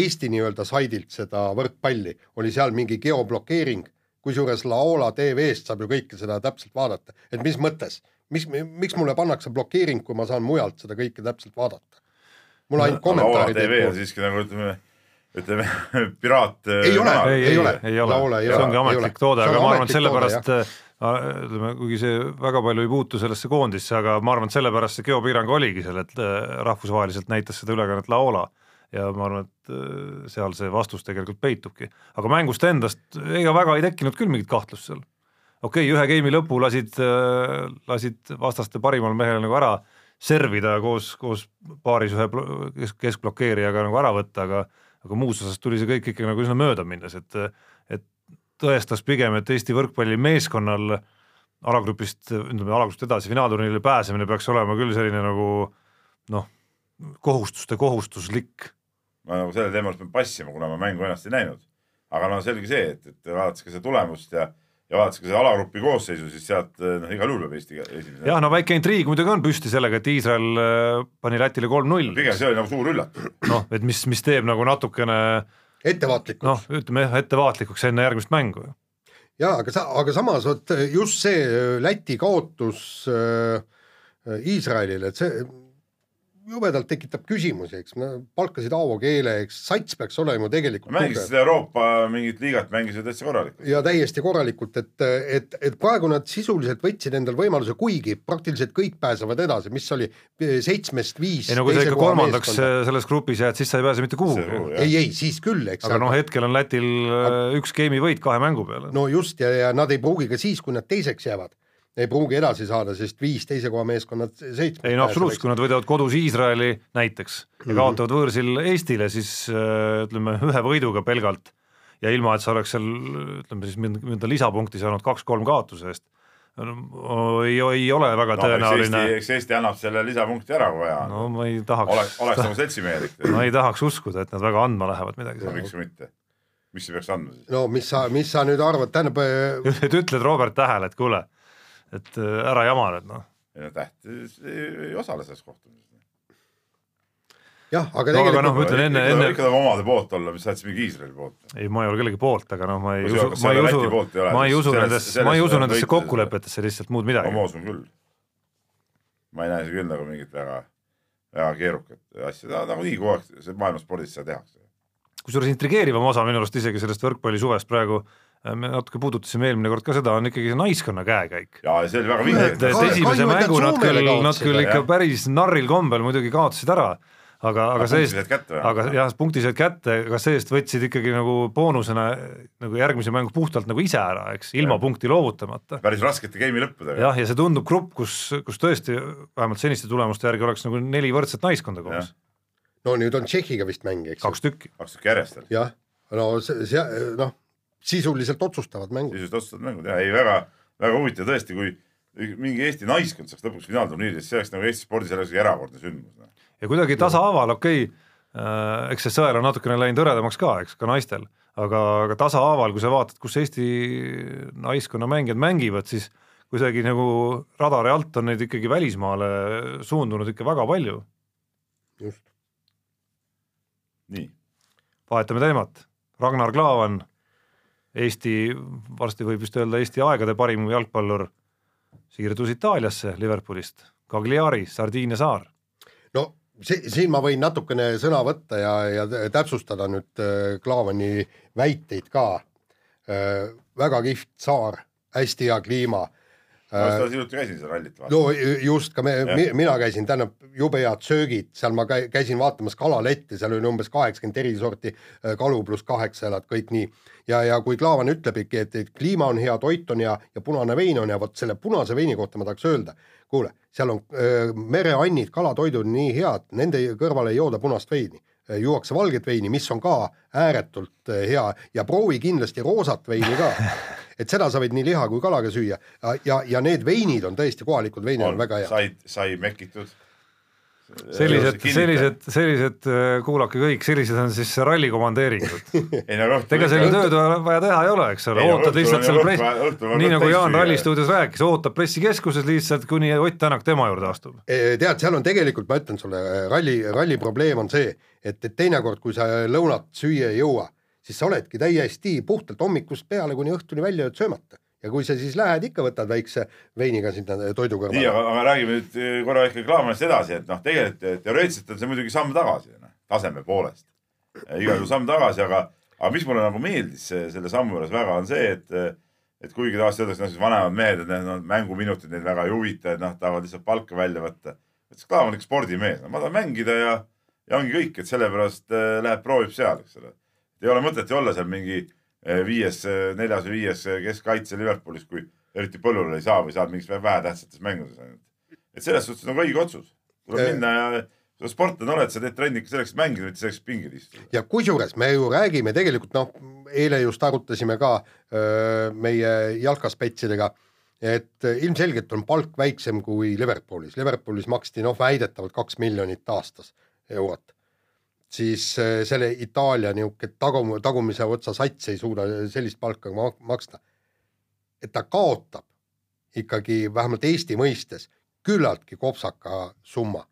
Eesti nii-öelda saidilt seda võrkpalli, oli seal mingi geoblokeering kusjuures Laola tv-st saab ju kõike seda täpselt vaadata, et mis mõttes, mis, miks mulle pannakse blokeering, kui ma saan mujalt seda kõike täpselt vaadata? mul ainult Laola kommentaarid TV on siiski nagu ütleme, ütleme piraat. Ei ole. ei, ei ei ole. ei ole see ongi ametlik toode, aga ma arvan, et sellepärast äh, ütleme, kuigi see väga palju ei puutu sellesse koondisse, aga ma arvan, et sellepärast see geopiirang oligi seal, et äh, rahvusvaheliselt näitas seda ülekannet Laola ja ma arvan, et äh, seal see vastus tegelikult peitubki, aga mängust endast ega väga ei tekkinud küll mingit kahtlust seal. okei okay,, ühe game'i lõpu lasid, lasid vastaste parimal mehel nagu ära servida koos, koos paaris ühe kesk, keskblokeerijaga nagu ära võtta, aga aga muus osas tuli see kõik ikkagi nagu üsna möödaminnes, et et tõestas pigem, et Eesti võrkpallimeeskonnal alagrupist, ütleme alagrupist edasi finaalturniirile pääsemine peaks olema küll selline nagu noh, kohustuste kohustuslik. Ma nagu sellel teemal pean passima, kuna ma mängu ennast ei näinud. aga no selge see, et, et vaadates ka seda tulemust ja, ja vaadates ka seda alagrupi koosseisu, siis sealt noh, igal juhul peab Eesti esimene. jah, no väike intriig muidugi on püsti sellega, et Iisrael äh, pani Lätile kolm-null, pigem see oli nagu suur üllatus. noh, et mis, mis teeb nagu natukene ettevaatlikult noh, ütleme jah, ettevaatlikuks enne järgmist mängu. ja aga sa, aga samas vot just see äh, Läti kaotus äh, äh, Iisraelile, et see jubedalt tekitab küsimusi, eks, palkasid Aavo Keele, eks sats peaks olema ju tegelikult mängisid seda Euroopa mingit liigat, mängisid täitsa korralikult. ja täiesti korralikult, et, et, et praegu nad sisuliselt võtsid endal võimaluse, kuigi praktiliselt kõik pääsevad edasi, mis oli seitsmest viis. ei no kui sa ikka kolmandaks äh, selles grupis jääd, siis sa ei pääse mitte kuhugi. ei, ei siis küll, eks. aga noh, hetkel on Lätil äh, üks game'i võit kahe mängu peale. no just ja, ja nad ei pruugi ka siis, kui nad teiseks jäävad, ei pruugi edasi saada, sest viis teise koha meeskonnad seitsmest. ei no absoluutselt, kui nad võidavad kodus Iisraeli näiteks ja Mhm. kaotavad võõrsil Eestile, siis äh, ütleme ühe võiduga pelgalt ja ilma, et sa oleks seal ütleme siis mõnda lisapunkti saanud kaks-kolm kaotuse eest, ei, ei ole väga eks tõenäoline Eesti, eks Eesti annab selle lisapunkti ära, kui vaja on no ma ei oleks, tahaks oleks, nagu seltsimehelik. ma ei tahaks uskuda, et nad väga andma lähevad midagi seal. miks mitte? miks ei peaks andma siis? no mis sa, mis sa nüüd arvad, tähendab äh, et ütled Robert Tähele, et kuule, et äh, ära jama nüüd noh. ei no tähtis ei, osale selles kohtumises. jah, aga No aga noh, tegelikult ma ütlen enne, ikka, enne ikka tahab omade poolt olla, mis saatis mingi Iisraeli poolt. ei, ma ei ole kellegi poolt, aga noh, ma ei usu ma ei usu ma ei usu nendesse, ma ei usu on nendesse kokkulepetesse lihtsalt muud midagi. ma usun küll. ma ei näe siin küll nagu mingit väga, väga keerukat asja, nagunii kogu aeg see maailma spordis seda tehakse. kusjuures intrigeerivam osa minu arust isegi sellest võrkpallisuvest praegu, me natuke puudutasime eelmine kord ka seda, on ikkagi see naiskonna käekäik. ja see oli väga vinge et. Esimese mängu nad küll, nad küll ikka jah. päris narril kombel muidugi kaotasid ära, aga, aga see-eest aga jah, punkti said kätte, aga see-eest võtsid ikkagi nagu boonusena nagu järgmise mängu puhtalt nagu ise ära, eks, ilma Jah. punkti loovutamata. päris raskete game'i lõppudega. jah, ja see tundub grupp, kus, kus tõesti vähemalt seniste tulemuste järgi oleks nagu neli võrdset naiskonda koos, no nüüd on Tšehhiga vist mäng, eks kaks tükki. kaks tükki järjest veel. jah, no see, see noh, sisuliselt otsustavad mängu. sisuliselt otsustatud mängud ja ei väga, väga huvitav tõesti, kui mingi Eesti naiskond saaks lõpuks finaalturniiri, siis see oleks nagu Eesti spordis jälle üks erakordne sündmus. noh. ja kuidagi tasahaaval, okei okay,, eks see sõel on natukene läinud hõredamaks ka, eks ka naistel, aga, aga tasahaaval, kui sa vaatad, kus Eesti naiskonna mängijad mängivad, siis kuidagi nagu radari alt on neid ikkagi välismaale suundunud ikka väga palju. just. nii, vahetame teemat, Ragnar Klavan, Eesti, varsti võib vist öelda Eesti aegade parim jalgpallur, siirdus Itaaliasse Liverpoolist, Cagliari, Sardiinia saar. no si siin ma võin natukene sõna võtta ja, ja täpsustada nüüd äh, Klaavani väiteid ka äh,. väga kihvt saar, hästi hea kliima ma äh, seda hiljuti käisin seal rallit vaatamas no just ka me, Jah. mina käisin, tähendab jube head söögid, seal ma käi- käisin vaatamas kalaletti, seal oli umbes kaheksakümmend eri sorti äh, kalu pluss kaheksajalad, kõik nii. ja, ja kui Klaavan ütleb ikka, et, et kliima on hea, toit on hea ja punane vein on hea, vot selle punase veini kohta ma tahaks öelda, kuule, seal on öö, mereannid, kalatoidud nii head, nende kõrvale ei jooda punast veini juuakse valget veini, mis on ka ääretult äh, hea ja proovi kindlasti roosat veini ka. et seda sa võid nii liha kui kalaga süüa ja, ja, ja need veinid on tõesti, kohalikud veinid on, on väga head. sai, sai mekitud sellised, sellised, sellised, äh, kuulake kõik, sellised on siis ralli komandeeringud. ega seal ju tööd vaja- vaja teha ei ole, eks ole, ootad lihtsalt on seal press nii nagu Jaan. Ralli stuudios rääkis, ootab pressikeskuses lihtsalt, kuni Ott Tänak tema juurde astub. Eh, tead, seal on tegelikult, ma ütlen sulle, ralli, ralli probleem on see, et, et teinekord, kui sa lõunat süüa ei jõua, siis sa oledki täiesti puhtalt hommikust peale kuni õhtuni välja söömata. Ja kui sa siis lähed ikka, võtad väikse veiniga sinna toidu nii, kõrvale. aga, aga räägime nüüd eh, korra ikka Klaavanist edasi, et noh, tegelikult eh, teoreetiliselt on see muidugi samm tagasi noh, taseme poolest. igal juhul samm tagasi, aga, aga mis mulle nagu meeldis selle sammu juures väga, on see, et et kuigi tavaliselt öeldakse, noh, siis vanemad mehed, et need no, mänguminutid neid väga ei huvita, et noh, tahavad lihtsalt palka välja võtta. et see Klaavan on ikka spordimees, no ma tahan mängida ja, ja ongi kõik, et sellepärast äh, läheb proovib seal, eks ole. ei ole mõtet ju olla seal mingi äh, viies, neljas või viies äh, keskkaitse Liverpoolis, kui eriti põllule ei saa või saad mingis vähetähtsates mängudes ainult. et selles suhtes on ka õige otsus. tuleb Eh. minna ja sa sportlane oled, sa teed trenni ikka selleks, mängida, mitte selleks, pingil istuda. ja kusjuures me ju räägime tegelikult noh, eile just arutasime ka öö, meie jalkaspetsidega, et ilmselgelt on palk väiksem kui Liverpoolis, Liverpoolis maksti noh, väidetavalt kaks miljonit aastas eurot. Siis öö, selle Itaalia niisugune tagum-, tagumise otsa sats ei suuda sellist palka ma maksta. et ta kaotab ikkagi vähemalt Eesti mõistes küllaltki kopsaka summa.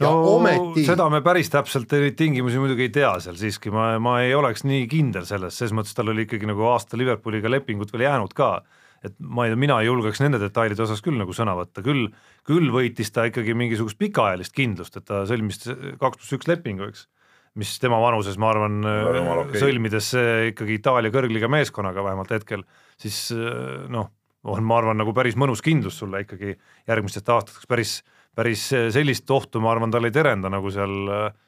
ja no ometi seda me päris täpselt neid tingimusi muidugi ei tea seal siiski, ma, ma ei oleks nii kindel selles, ses mõttes tal oli ikkagi nagu aasta Liverpooliga lepingut veel jäänud ka. Et ma ei mina ei julgeks nende detailide osas küll nagu sõna võtta, küll, küll võitis ta ikkagi mingisugust pikaajalist kindlust, et ta sõlmis kaks pluss üks lepingu, eks. mis tema vanuses, ma arvan okei. sõlmides eh, ikkagi Itaalia kõrgliga meeskonnaga vähemalt hetkel, siis eh, noh, on, ma arvan, nagu päris mõnus kindlus sulle ikkagi järgmistest aastateks päris päris sellist ohtu, ma arvan, tal ei terenda, nagu seal,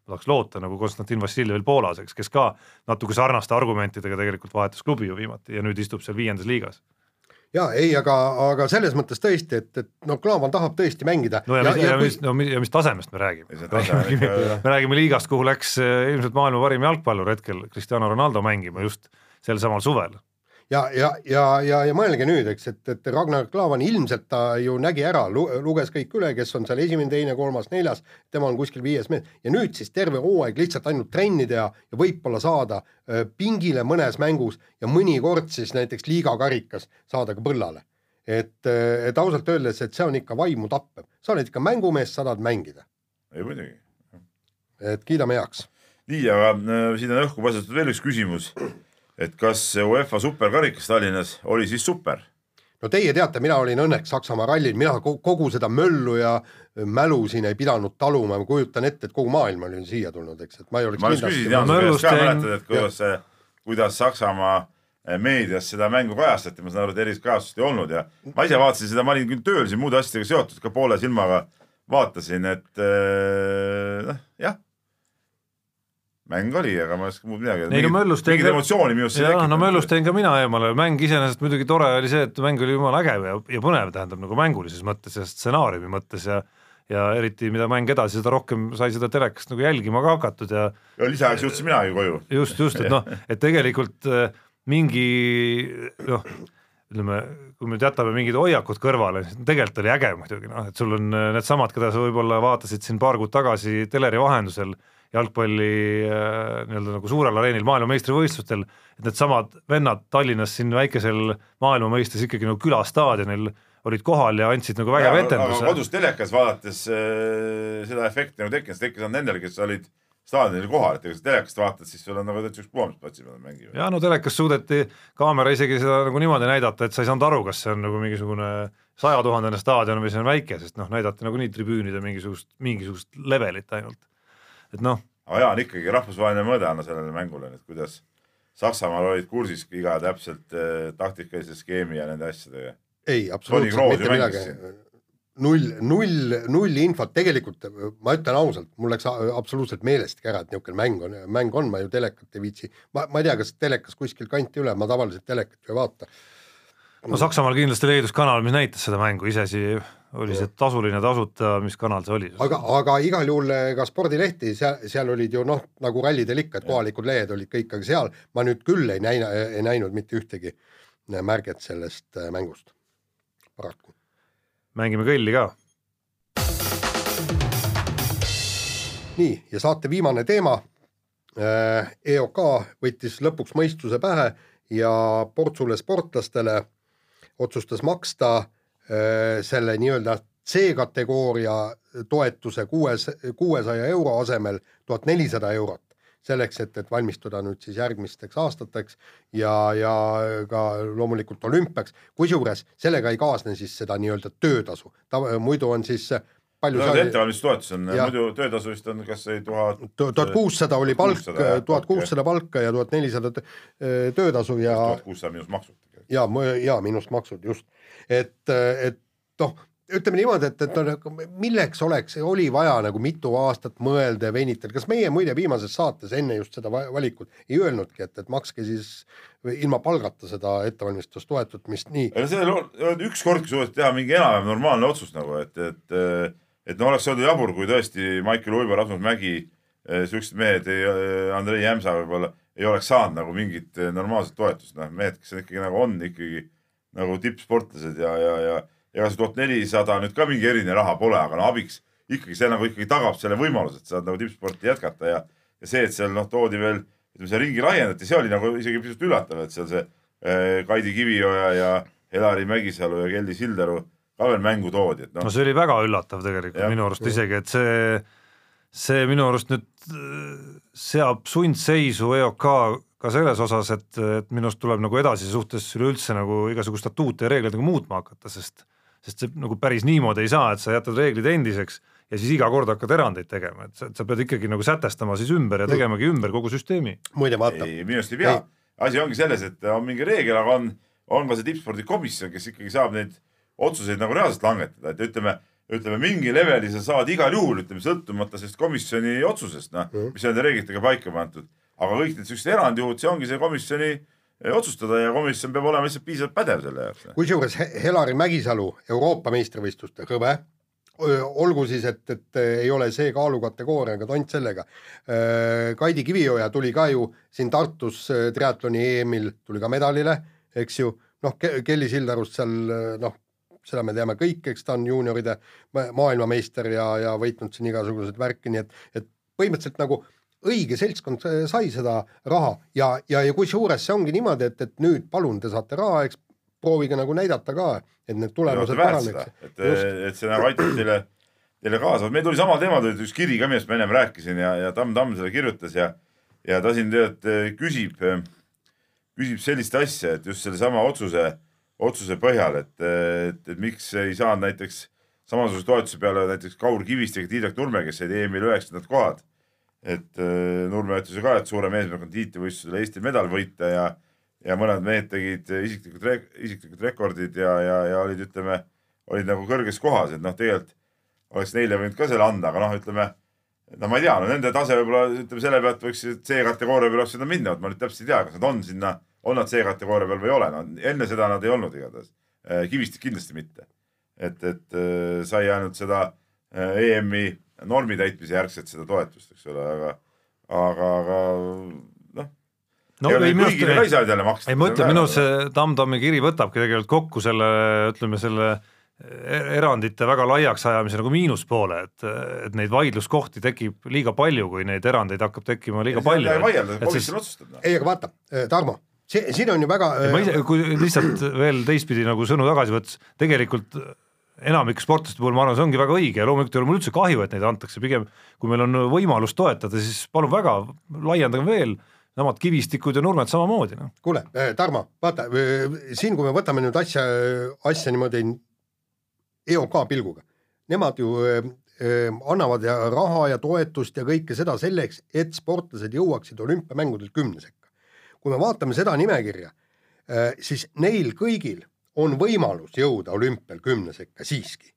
tahaks loota, nagu Konstantin Vassiljevil Poolas, eks, kes ka natuke sarnaste argumentidega tegelikult vahetas klubi ju viimati ja nüüd istub seal viiendas liigas. Ja ei, aga, aga selles mõttes tõesti, et, et no Klaavan tahab tõesti mängida. no ja, ja, mis, ja, kui- mis, no mis, ja mis tasemest me räägime? Ja me räägime liigast, kuhu läks eh, ilmselt maailma parim jalgpallur hetkel, Cristiano Ronaldo mängima just sel samal suvel. Ja, ja, ja, ja, ja mõelge nüüd, eks, et, et Ragnar Klavan ilmselt ta ju nägi ära, luges kõik üle, kes on seal esimene, teine, kolmas, neljas, tema on kuskil viies mees ja nüüd siis terve hooaeg lihtsalt ainult trenni teha ja võib-olla saada öö, pingile mõnes mängus ja mõnikord siis näiteks liiga karikas saada ka põllale. et, et ausalt öeldes, et see on ikka vaimu tappev, sa oled ikka mängumees, sa tahad mängida, ei muidugi. et kiidame heaks. nii, aga äh, siin on õhku paisatud veel üks küsimus. Et kas UEFA superkarikas Tallinnas oli siis super? no teie teate, mina olin õnneks Saksamaa rallil, mina ko- kogu seda möllu ja mälu siin ei pidanud taluma, ma kujutan ette, et kogu maailm oli siia tulnud, eks, et ma ei oleks ma just küsisin Jaan su käest ka, mäletad, et kuidas see, kuidas Saksamaa eh, meedias seda mängu kajastati, ma saan aru, et erilist kajastust ei olnud ja ma ise vaatasin seda, ma olin küll tööl siin muude asjadega seotud, ka poole silmaga vaatasin, et eh, noh, jah. Mäng oli, aga ma ei oska muud midagi. ei no möllust teen mingit emotsiooni minust jaa, no möllust teen ka mina eemale, mäng iseenesest muidugi tore oli see, et mäng oli jumala äge ja, ja põnev, tähendab nagu mängulises mõttes ja stsenaariumi mõttes ja ja eriti, mida mäng edasi, seda rohkem sai seda telekast nagu jälgima ka hakatud ja ja lisaks jõudsin minagi koju. just, just, et noh, et tegelikult äh, mingi noh, ütleme, kui me nüüd jätame mingid hoiakud kõrvale, tegelikult oli äge muidugi noh, et sul on äh, needsamad, keda sa võib-olla vaatasid siin paar kuud tagasi teleri vahendusel jalgpalli äh, nii-öelda nagu suurel areenil maailmameistrivõistlustel, et needsamad vennad Tallinnas siin väikesel maailma mõistes ikkagi nagu külastaadionil olid kohal ja andsid nagu vägeva etenduse. kodus telekas vaadates äh, seda efekti nagu tekkinud, tekkis ainult nendel, kes olid staadionil kohal, et ega sa telekast vaatad, siis sul on nagu täitsa ükspuha, mis platsi peal mängivad. ja no telekas suudeti kaamera isegi seda nagu niimoodi näidata, et sa ei saanud aru, kas see on nagu mingisugune sajatuhandene staadion või see on väike, sest noh, näidati nagunii tribüünide mingisugust, mingisugust levelit ainult. Et noh, aga jaa, on ikkagi rahvusvaheline mõõde anna sellele mängule, et kuidas Saksamaal olid kursis iga täpselt äh, taktikalise skeemi ja nende asjadega. ei, absoluutselt mitte midagi. null, null, null infot, tegelikult ma ütlen ausalt, mul läks absoluutselt meelestki ära, et niisugune mäng on, mäng on, ma ju telekat ei viitsi, ma, ma ei tea, kas telekas kuskil kanti üle, ma tavaliselt telekat ju ei vaata. no Saksamaal kindlasti leidus kanal, mis näitas seda mängu, iseasi oli see tasuline, tasuta, mis kanal see oli? aga, aga igal juhul eh, ka spordilehti, seal, seal olid ju noh, nagu rallidel ikka, et kohalikud lehed olid kõik, aga seal ma nüüd küll ei näina, ei näinud mitte ühtegi märget sellest eh, mängust, paraku. mängime kõlli ka. nii, ja saate viimane teema. EOK võttis lõpuks mõistuse pähe ja Portsule sportlastele otsustas maksta selle nii-öelda C-kategooria toetuse kuues, kuuesaja euro asemel tuhat nelisada eurot. Selleks, et, et valmistuda nüüd siis järgmisteks aastateks ja, ja ka loomulikult olümpiaks, kusjuures sellega ei kaasne siis seda nii-öelda töötasu, ta muidu on siis palju no see ettevalmistustoetus on, muidu töötasu vist on kas või tuhat tuhat kuussada oli palk, 1600, jah, tuhat kuussada palka ja tuhat nelisada töötasu ja, tuhat kuussada miinus maksud. ja, ja miinus maksud just, et, et noh, ütleme niimoodi, et, et noh, milleks oleks, oli vaja nagu mitu aastat mõelda ja venitada, kas meie muide viimases saates enne just seda va- valikut ei öelnudki, et, et makske siis ilma palgata seda ettevalmistustoetut, mis nii on ükskordki suudeti teha mingi enam-vähem normaalne otsus nagu, et, et et no oleks olnud jabur, kui tõesti Maicel Uibo, Rasmus Mägi, siuksed mehed, Andrei Jämsa võib-olla ei oleks saanud nagu mingit eh, normaalset toetust, noh, mehed, kes on ikkagi nagu on ikkagi nagu tippsportlased ja, ja, ja ega see tuhat nelisada nüüd ka mingi eriline raha pole, aga no abiks ikkagi see nagu ikkagi tagab selle võimaluse, et saad nagu tippsporti jätkata ja ja see, et seal noh, toodi veel, ütleme see ringi laiendati, see oli nagu isegi pisut üllatav, et seal see äh, Kaidi Kivioja ja Elari Mägisalu ja Kelly Sildaru ka veel mängu toodi, et noh no see oli väga üllatav tegelikult Jah. minu arust isegi, et see, see minu arust nüüd äh, seab sundseisu EOK ka selles osas, et, et minu arust tuleb nagu edasise suhtes üleüldse nagu igasugu statuute ja reegleid nagu muutma hakata, sest sest see nagu päris niimoodi ei saa, et sa jätad reeglid endiseks ja siis iga kord hakkad erandeid tegema, et sa, sa pead ikkagi nagu sätestama siis ümber ja tegemagi ümber kogu süsteemi. muide vaata, ei, minu arust ei pea. asi ongi selles, et on mingi reegel, aga on, on ka see tippspordikomisjon, kes ikkagi saab neid otsuseid nagu reaalselt langetada, et ütleme, ütleme mingi leveli sa saad igal juhul, ütleme sõltumata sellest komisjoni otsusest, noh, mis on reeglitega paika pandud. Aga kõik need siuksed erandjuhud, see ongi see komisjoni eh, otsustada ja komisjon peab olema lihtsalt piisavalt pädev selle jaoks. kusjuures He- Helari Mägisalu Euroopa meistrivõistluste hõbe, olgu siis, et, et ei ole see kaalukategooria, aga tont sellega. Kaidi Kivioja tuli ka ju siin Tartus äh, triatloni EM-il tuli ka medalile, eks ju, noh, Kelly Sildarust seal noh, seda me teame kõik, eks ta on juunioride ma- maailmameister ja, ja võitnud siin igasuguseid värki, nii et, et põhimõtteliselt nagu õige seltskond sai seda raha ja, ja, ja kusjuures see ongi niimoodi, et, et nüüd palun, te saate raha, eks proovige nagu näidata ka, et need tulemused paraneks. et, et see nagu aitab teile, teile kaasa, meil tuli samal teemal tuli üks kiri ka, millest ma ennem rääkisin ja, ja Tamm Tamm seda kirjutas ja, ja ta siin tegelikult eh, küsib, küsib sellist asja, et just sellesama otsuse, otsuse põhjal, et, et, et miks ei saanud näiteks samasuguse toetuse peale näiteks Kaur Kiviste ja Tiidrek Nurme, kes said EM-il üheksandad kohad. Et Nurme ütles ju ka, et suurem eesmärk on tiitlivõistlusel Eesti medal võita ja ja mõned mehed tegid isiklikud, isiklikud rekordid ja, ja, ja olid, ütleme, olid nagu kõrges kohas, et noh, tegelikult oleks neile võinud ka selle anda, aga noh, ütleme, no ma ei tea, no nende tase võib-olla ütleme selle pealt võiks C-kategooria peale seda minna, ma nüüd täpselt ei tea, kas nad on sinna, on nad C-kategooria peal või ei ole, no enne seda nad ei olnud igatahes. Kivistik kindlasti mitte. et, et äh, sai ainult seda äh, EM-i normi täitmise järgselt seda toetust, eks ole, aga, aga, aga noh, no ei minu ka ei arust, saa jälle maksta. ei ma ütlen, minu arust see Tamm-Tammi kiri võtabki tegelikult kokku selle, ütleme selle e- erandite väga laiaks ajamise nagu miinuspoole, et, et neid vaidluskohti tekib liiga palju, kui neid erandeid hakkab tekkima liiga palju. vaielda, komisjon otsustab. noh. ei, aga vaata, Tarmo, see, siin on ju väga ma ise, kui lihtsalt veel teistpidi nagu sõnu tagasi võttes, tegelikult enamik sportlaste puhul ma arvan, see ongi väga õige ja loomulikult ei ole mul üldse kahju, et neid antakse, pigem kui meil on võimalus toetada, siis palun väga, laiendage veel, samad kivistikud ja nurmed samamoodi, noh. kuule, Tarmo, vaata siin, kui me võtame nüüd asja, asja niimoodi EOK pilguga, nemad ju öö, annavad ja raha ja toetust ja kõike seda selleks, et sportlased jõuaksid olümpiamängudel kümne sekka. kui me vaatame seda nimekirja, siis neil kõigil on võimalus jõuda olümpial kümne sekka siiski.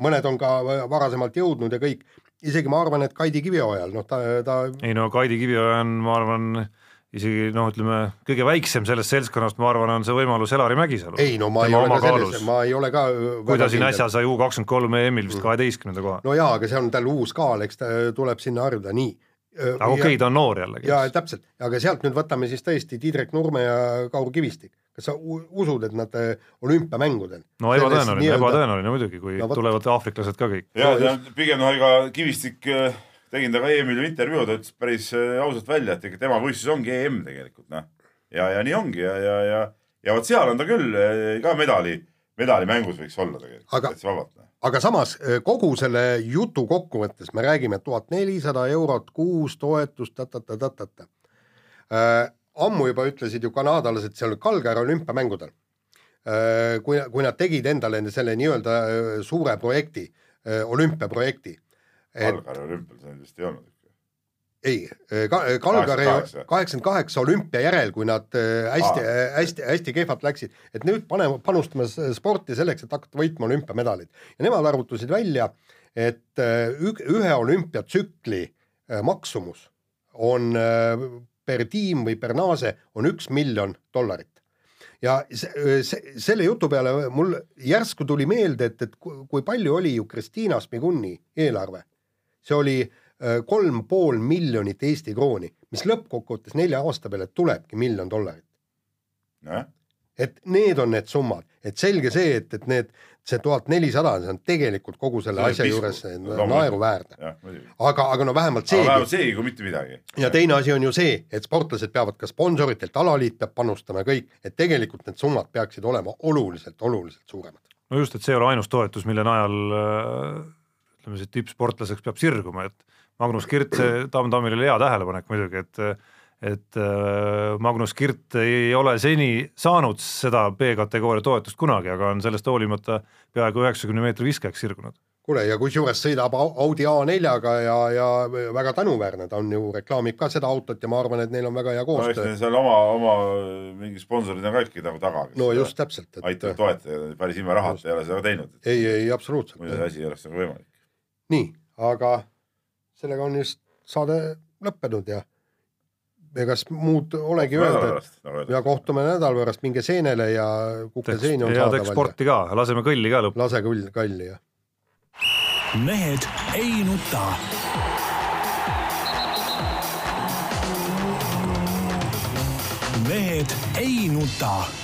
mõned on ka varasemalt jõudnud ja kõik, isegi ma arvan, et Kaidi Kiviojal, noh ta, ta ei no Kaidi Kivioja on, ma arvan, isegi noh, ütleme kõige väiksem sellest seltskonnast, ma arvan, on see võimalus Elari Mägisalu. ei no ma ei Tema ole oma ka selles, ma ei ole ka kui ta siin äsja sai U kakskümmend kolm EM-il Mm. vist kaheteistkümnenda koha. no jaa, aga see on tal uus kaal, eks ta tuleb sinna harjuda, nii. aga okei okay,, ta on noor jällegi. jaa, täpselt, aga sealt nüüd võtame siis tõesti Tiidrek Nurme ja Kaur Kivistik. Kas sa usud, et nad äh, olümpiamängudel no ebatõenäoline, ebatõenäoline muidugi, kui No vot. tulevad aafriklased ka kõik. ja ta pigem noh, ega Kivistik äh, tegin temaga EM-il ju intervjuu, ta ütles päris äh, ausalt välja, et ega tema võistlus ongi EM tegelikult noh. ja, ja nii ongi ja, ja, ja, ja vot seal on ta küll ka medali, medalimängus võiks olla tegelikult Aga- täitsa vabalt. noh. aga samas kogu selle jutu kokkuvõttes me räägime tuhat nelisada eurot kuus toetust ta-ta-ta-ta-ta äh,. Ammu juba ütlesid ju kanadalased seal Calgary olümpiamängudel äh,. kui, kui nad tegid endale selle nii-öelda äh, suure projekti äh,, olümpiaprojekti. Kalgari olümpial see vist ei olnud. ei, Kalgari 88. kaheksakümmend kaheksa olümpia järel, kui nad hästi Aa. äh,, hästi, hästi kehvalt läksid, et nüüd paneme, panustame sporti selleks, et hakata võitma olümpiamedaleid ja nemad arvutasid välja, et ühe olümpiatsükli maksumus on per tiim või per nase on üks miljon dollarit. ja see, see, selle jutu peale mul järsku tuli meelde, et, et ku- kui palju oli ju Kristiina Smiguni eelarve, see oli äh, kolm pool miljonit Eesti krooni, mis lõppkokkuvõttes nelja aasta peale tulebki miljon dollarit. nojah, et need on need summad, et selge see, et, et need, see tuhat nelisada, see on tegelikult kogu selle See asja pisku, juures naeruväärne. aga, aga no vähemalt aga vähemalt seegi. seegi kui mitte midagi. ja teine asi on ju see, et sportlased peavad ka sponsoritelt, alaliit peab panustama ja kõik, et tegelikult need summad peaksid olema oluliselt, oluliselt suuremad. no just, et see ei ole ainus toetus, mille najal äh, ütleme siis tippsportlaseks peab sirguma, et Magnus Kirt, see Tamm-Tammil oli hea tähelepanek muidugi, et et äh, Magnus Kirt ei ole seni saanud seda B-kategooria toetust kunagi, aga on sellest hoolimata peaaegu üheksakümne meetri viskajaks sirgunud. kuule, ja kusjuures sõidab Au- Audi A4-ga ja, ja väga tänuväärne, ta on ju, reklaamib ka seda autot ja ma arvan, et neil on väga hea no koostöö neil. seal oma, oma mingi sponsorid on ka ikkagi nagu taga. no just täpselt, et aitab toetada, päris ilma rahata ei ole seda teinud, ei, ei absoluutselt muidu see asi ei oleks nagu võimalik. nii, aga sellega on just saade lõppenud ja egas muud olegi öelda, nagu ja kohtume nädala pärast, minge seenele ja kukeseeni on saadaval teeks ja sporti ka, laseme kõlli ka lõppu. lase küll kalli ja mehed ei nuta. mehed ei nuta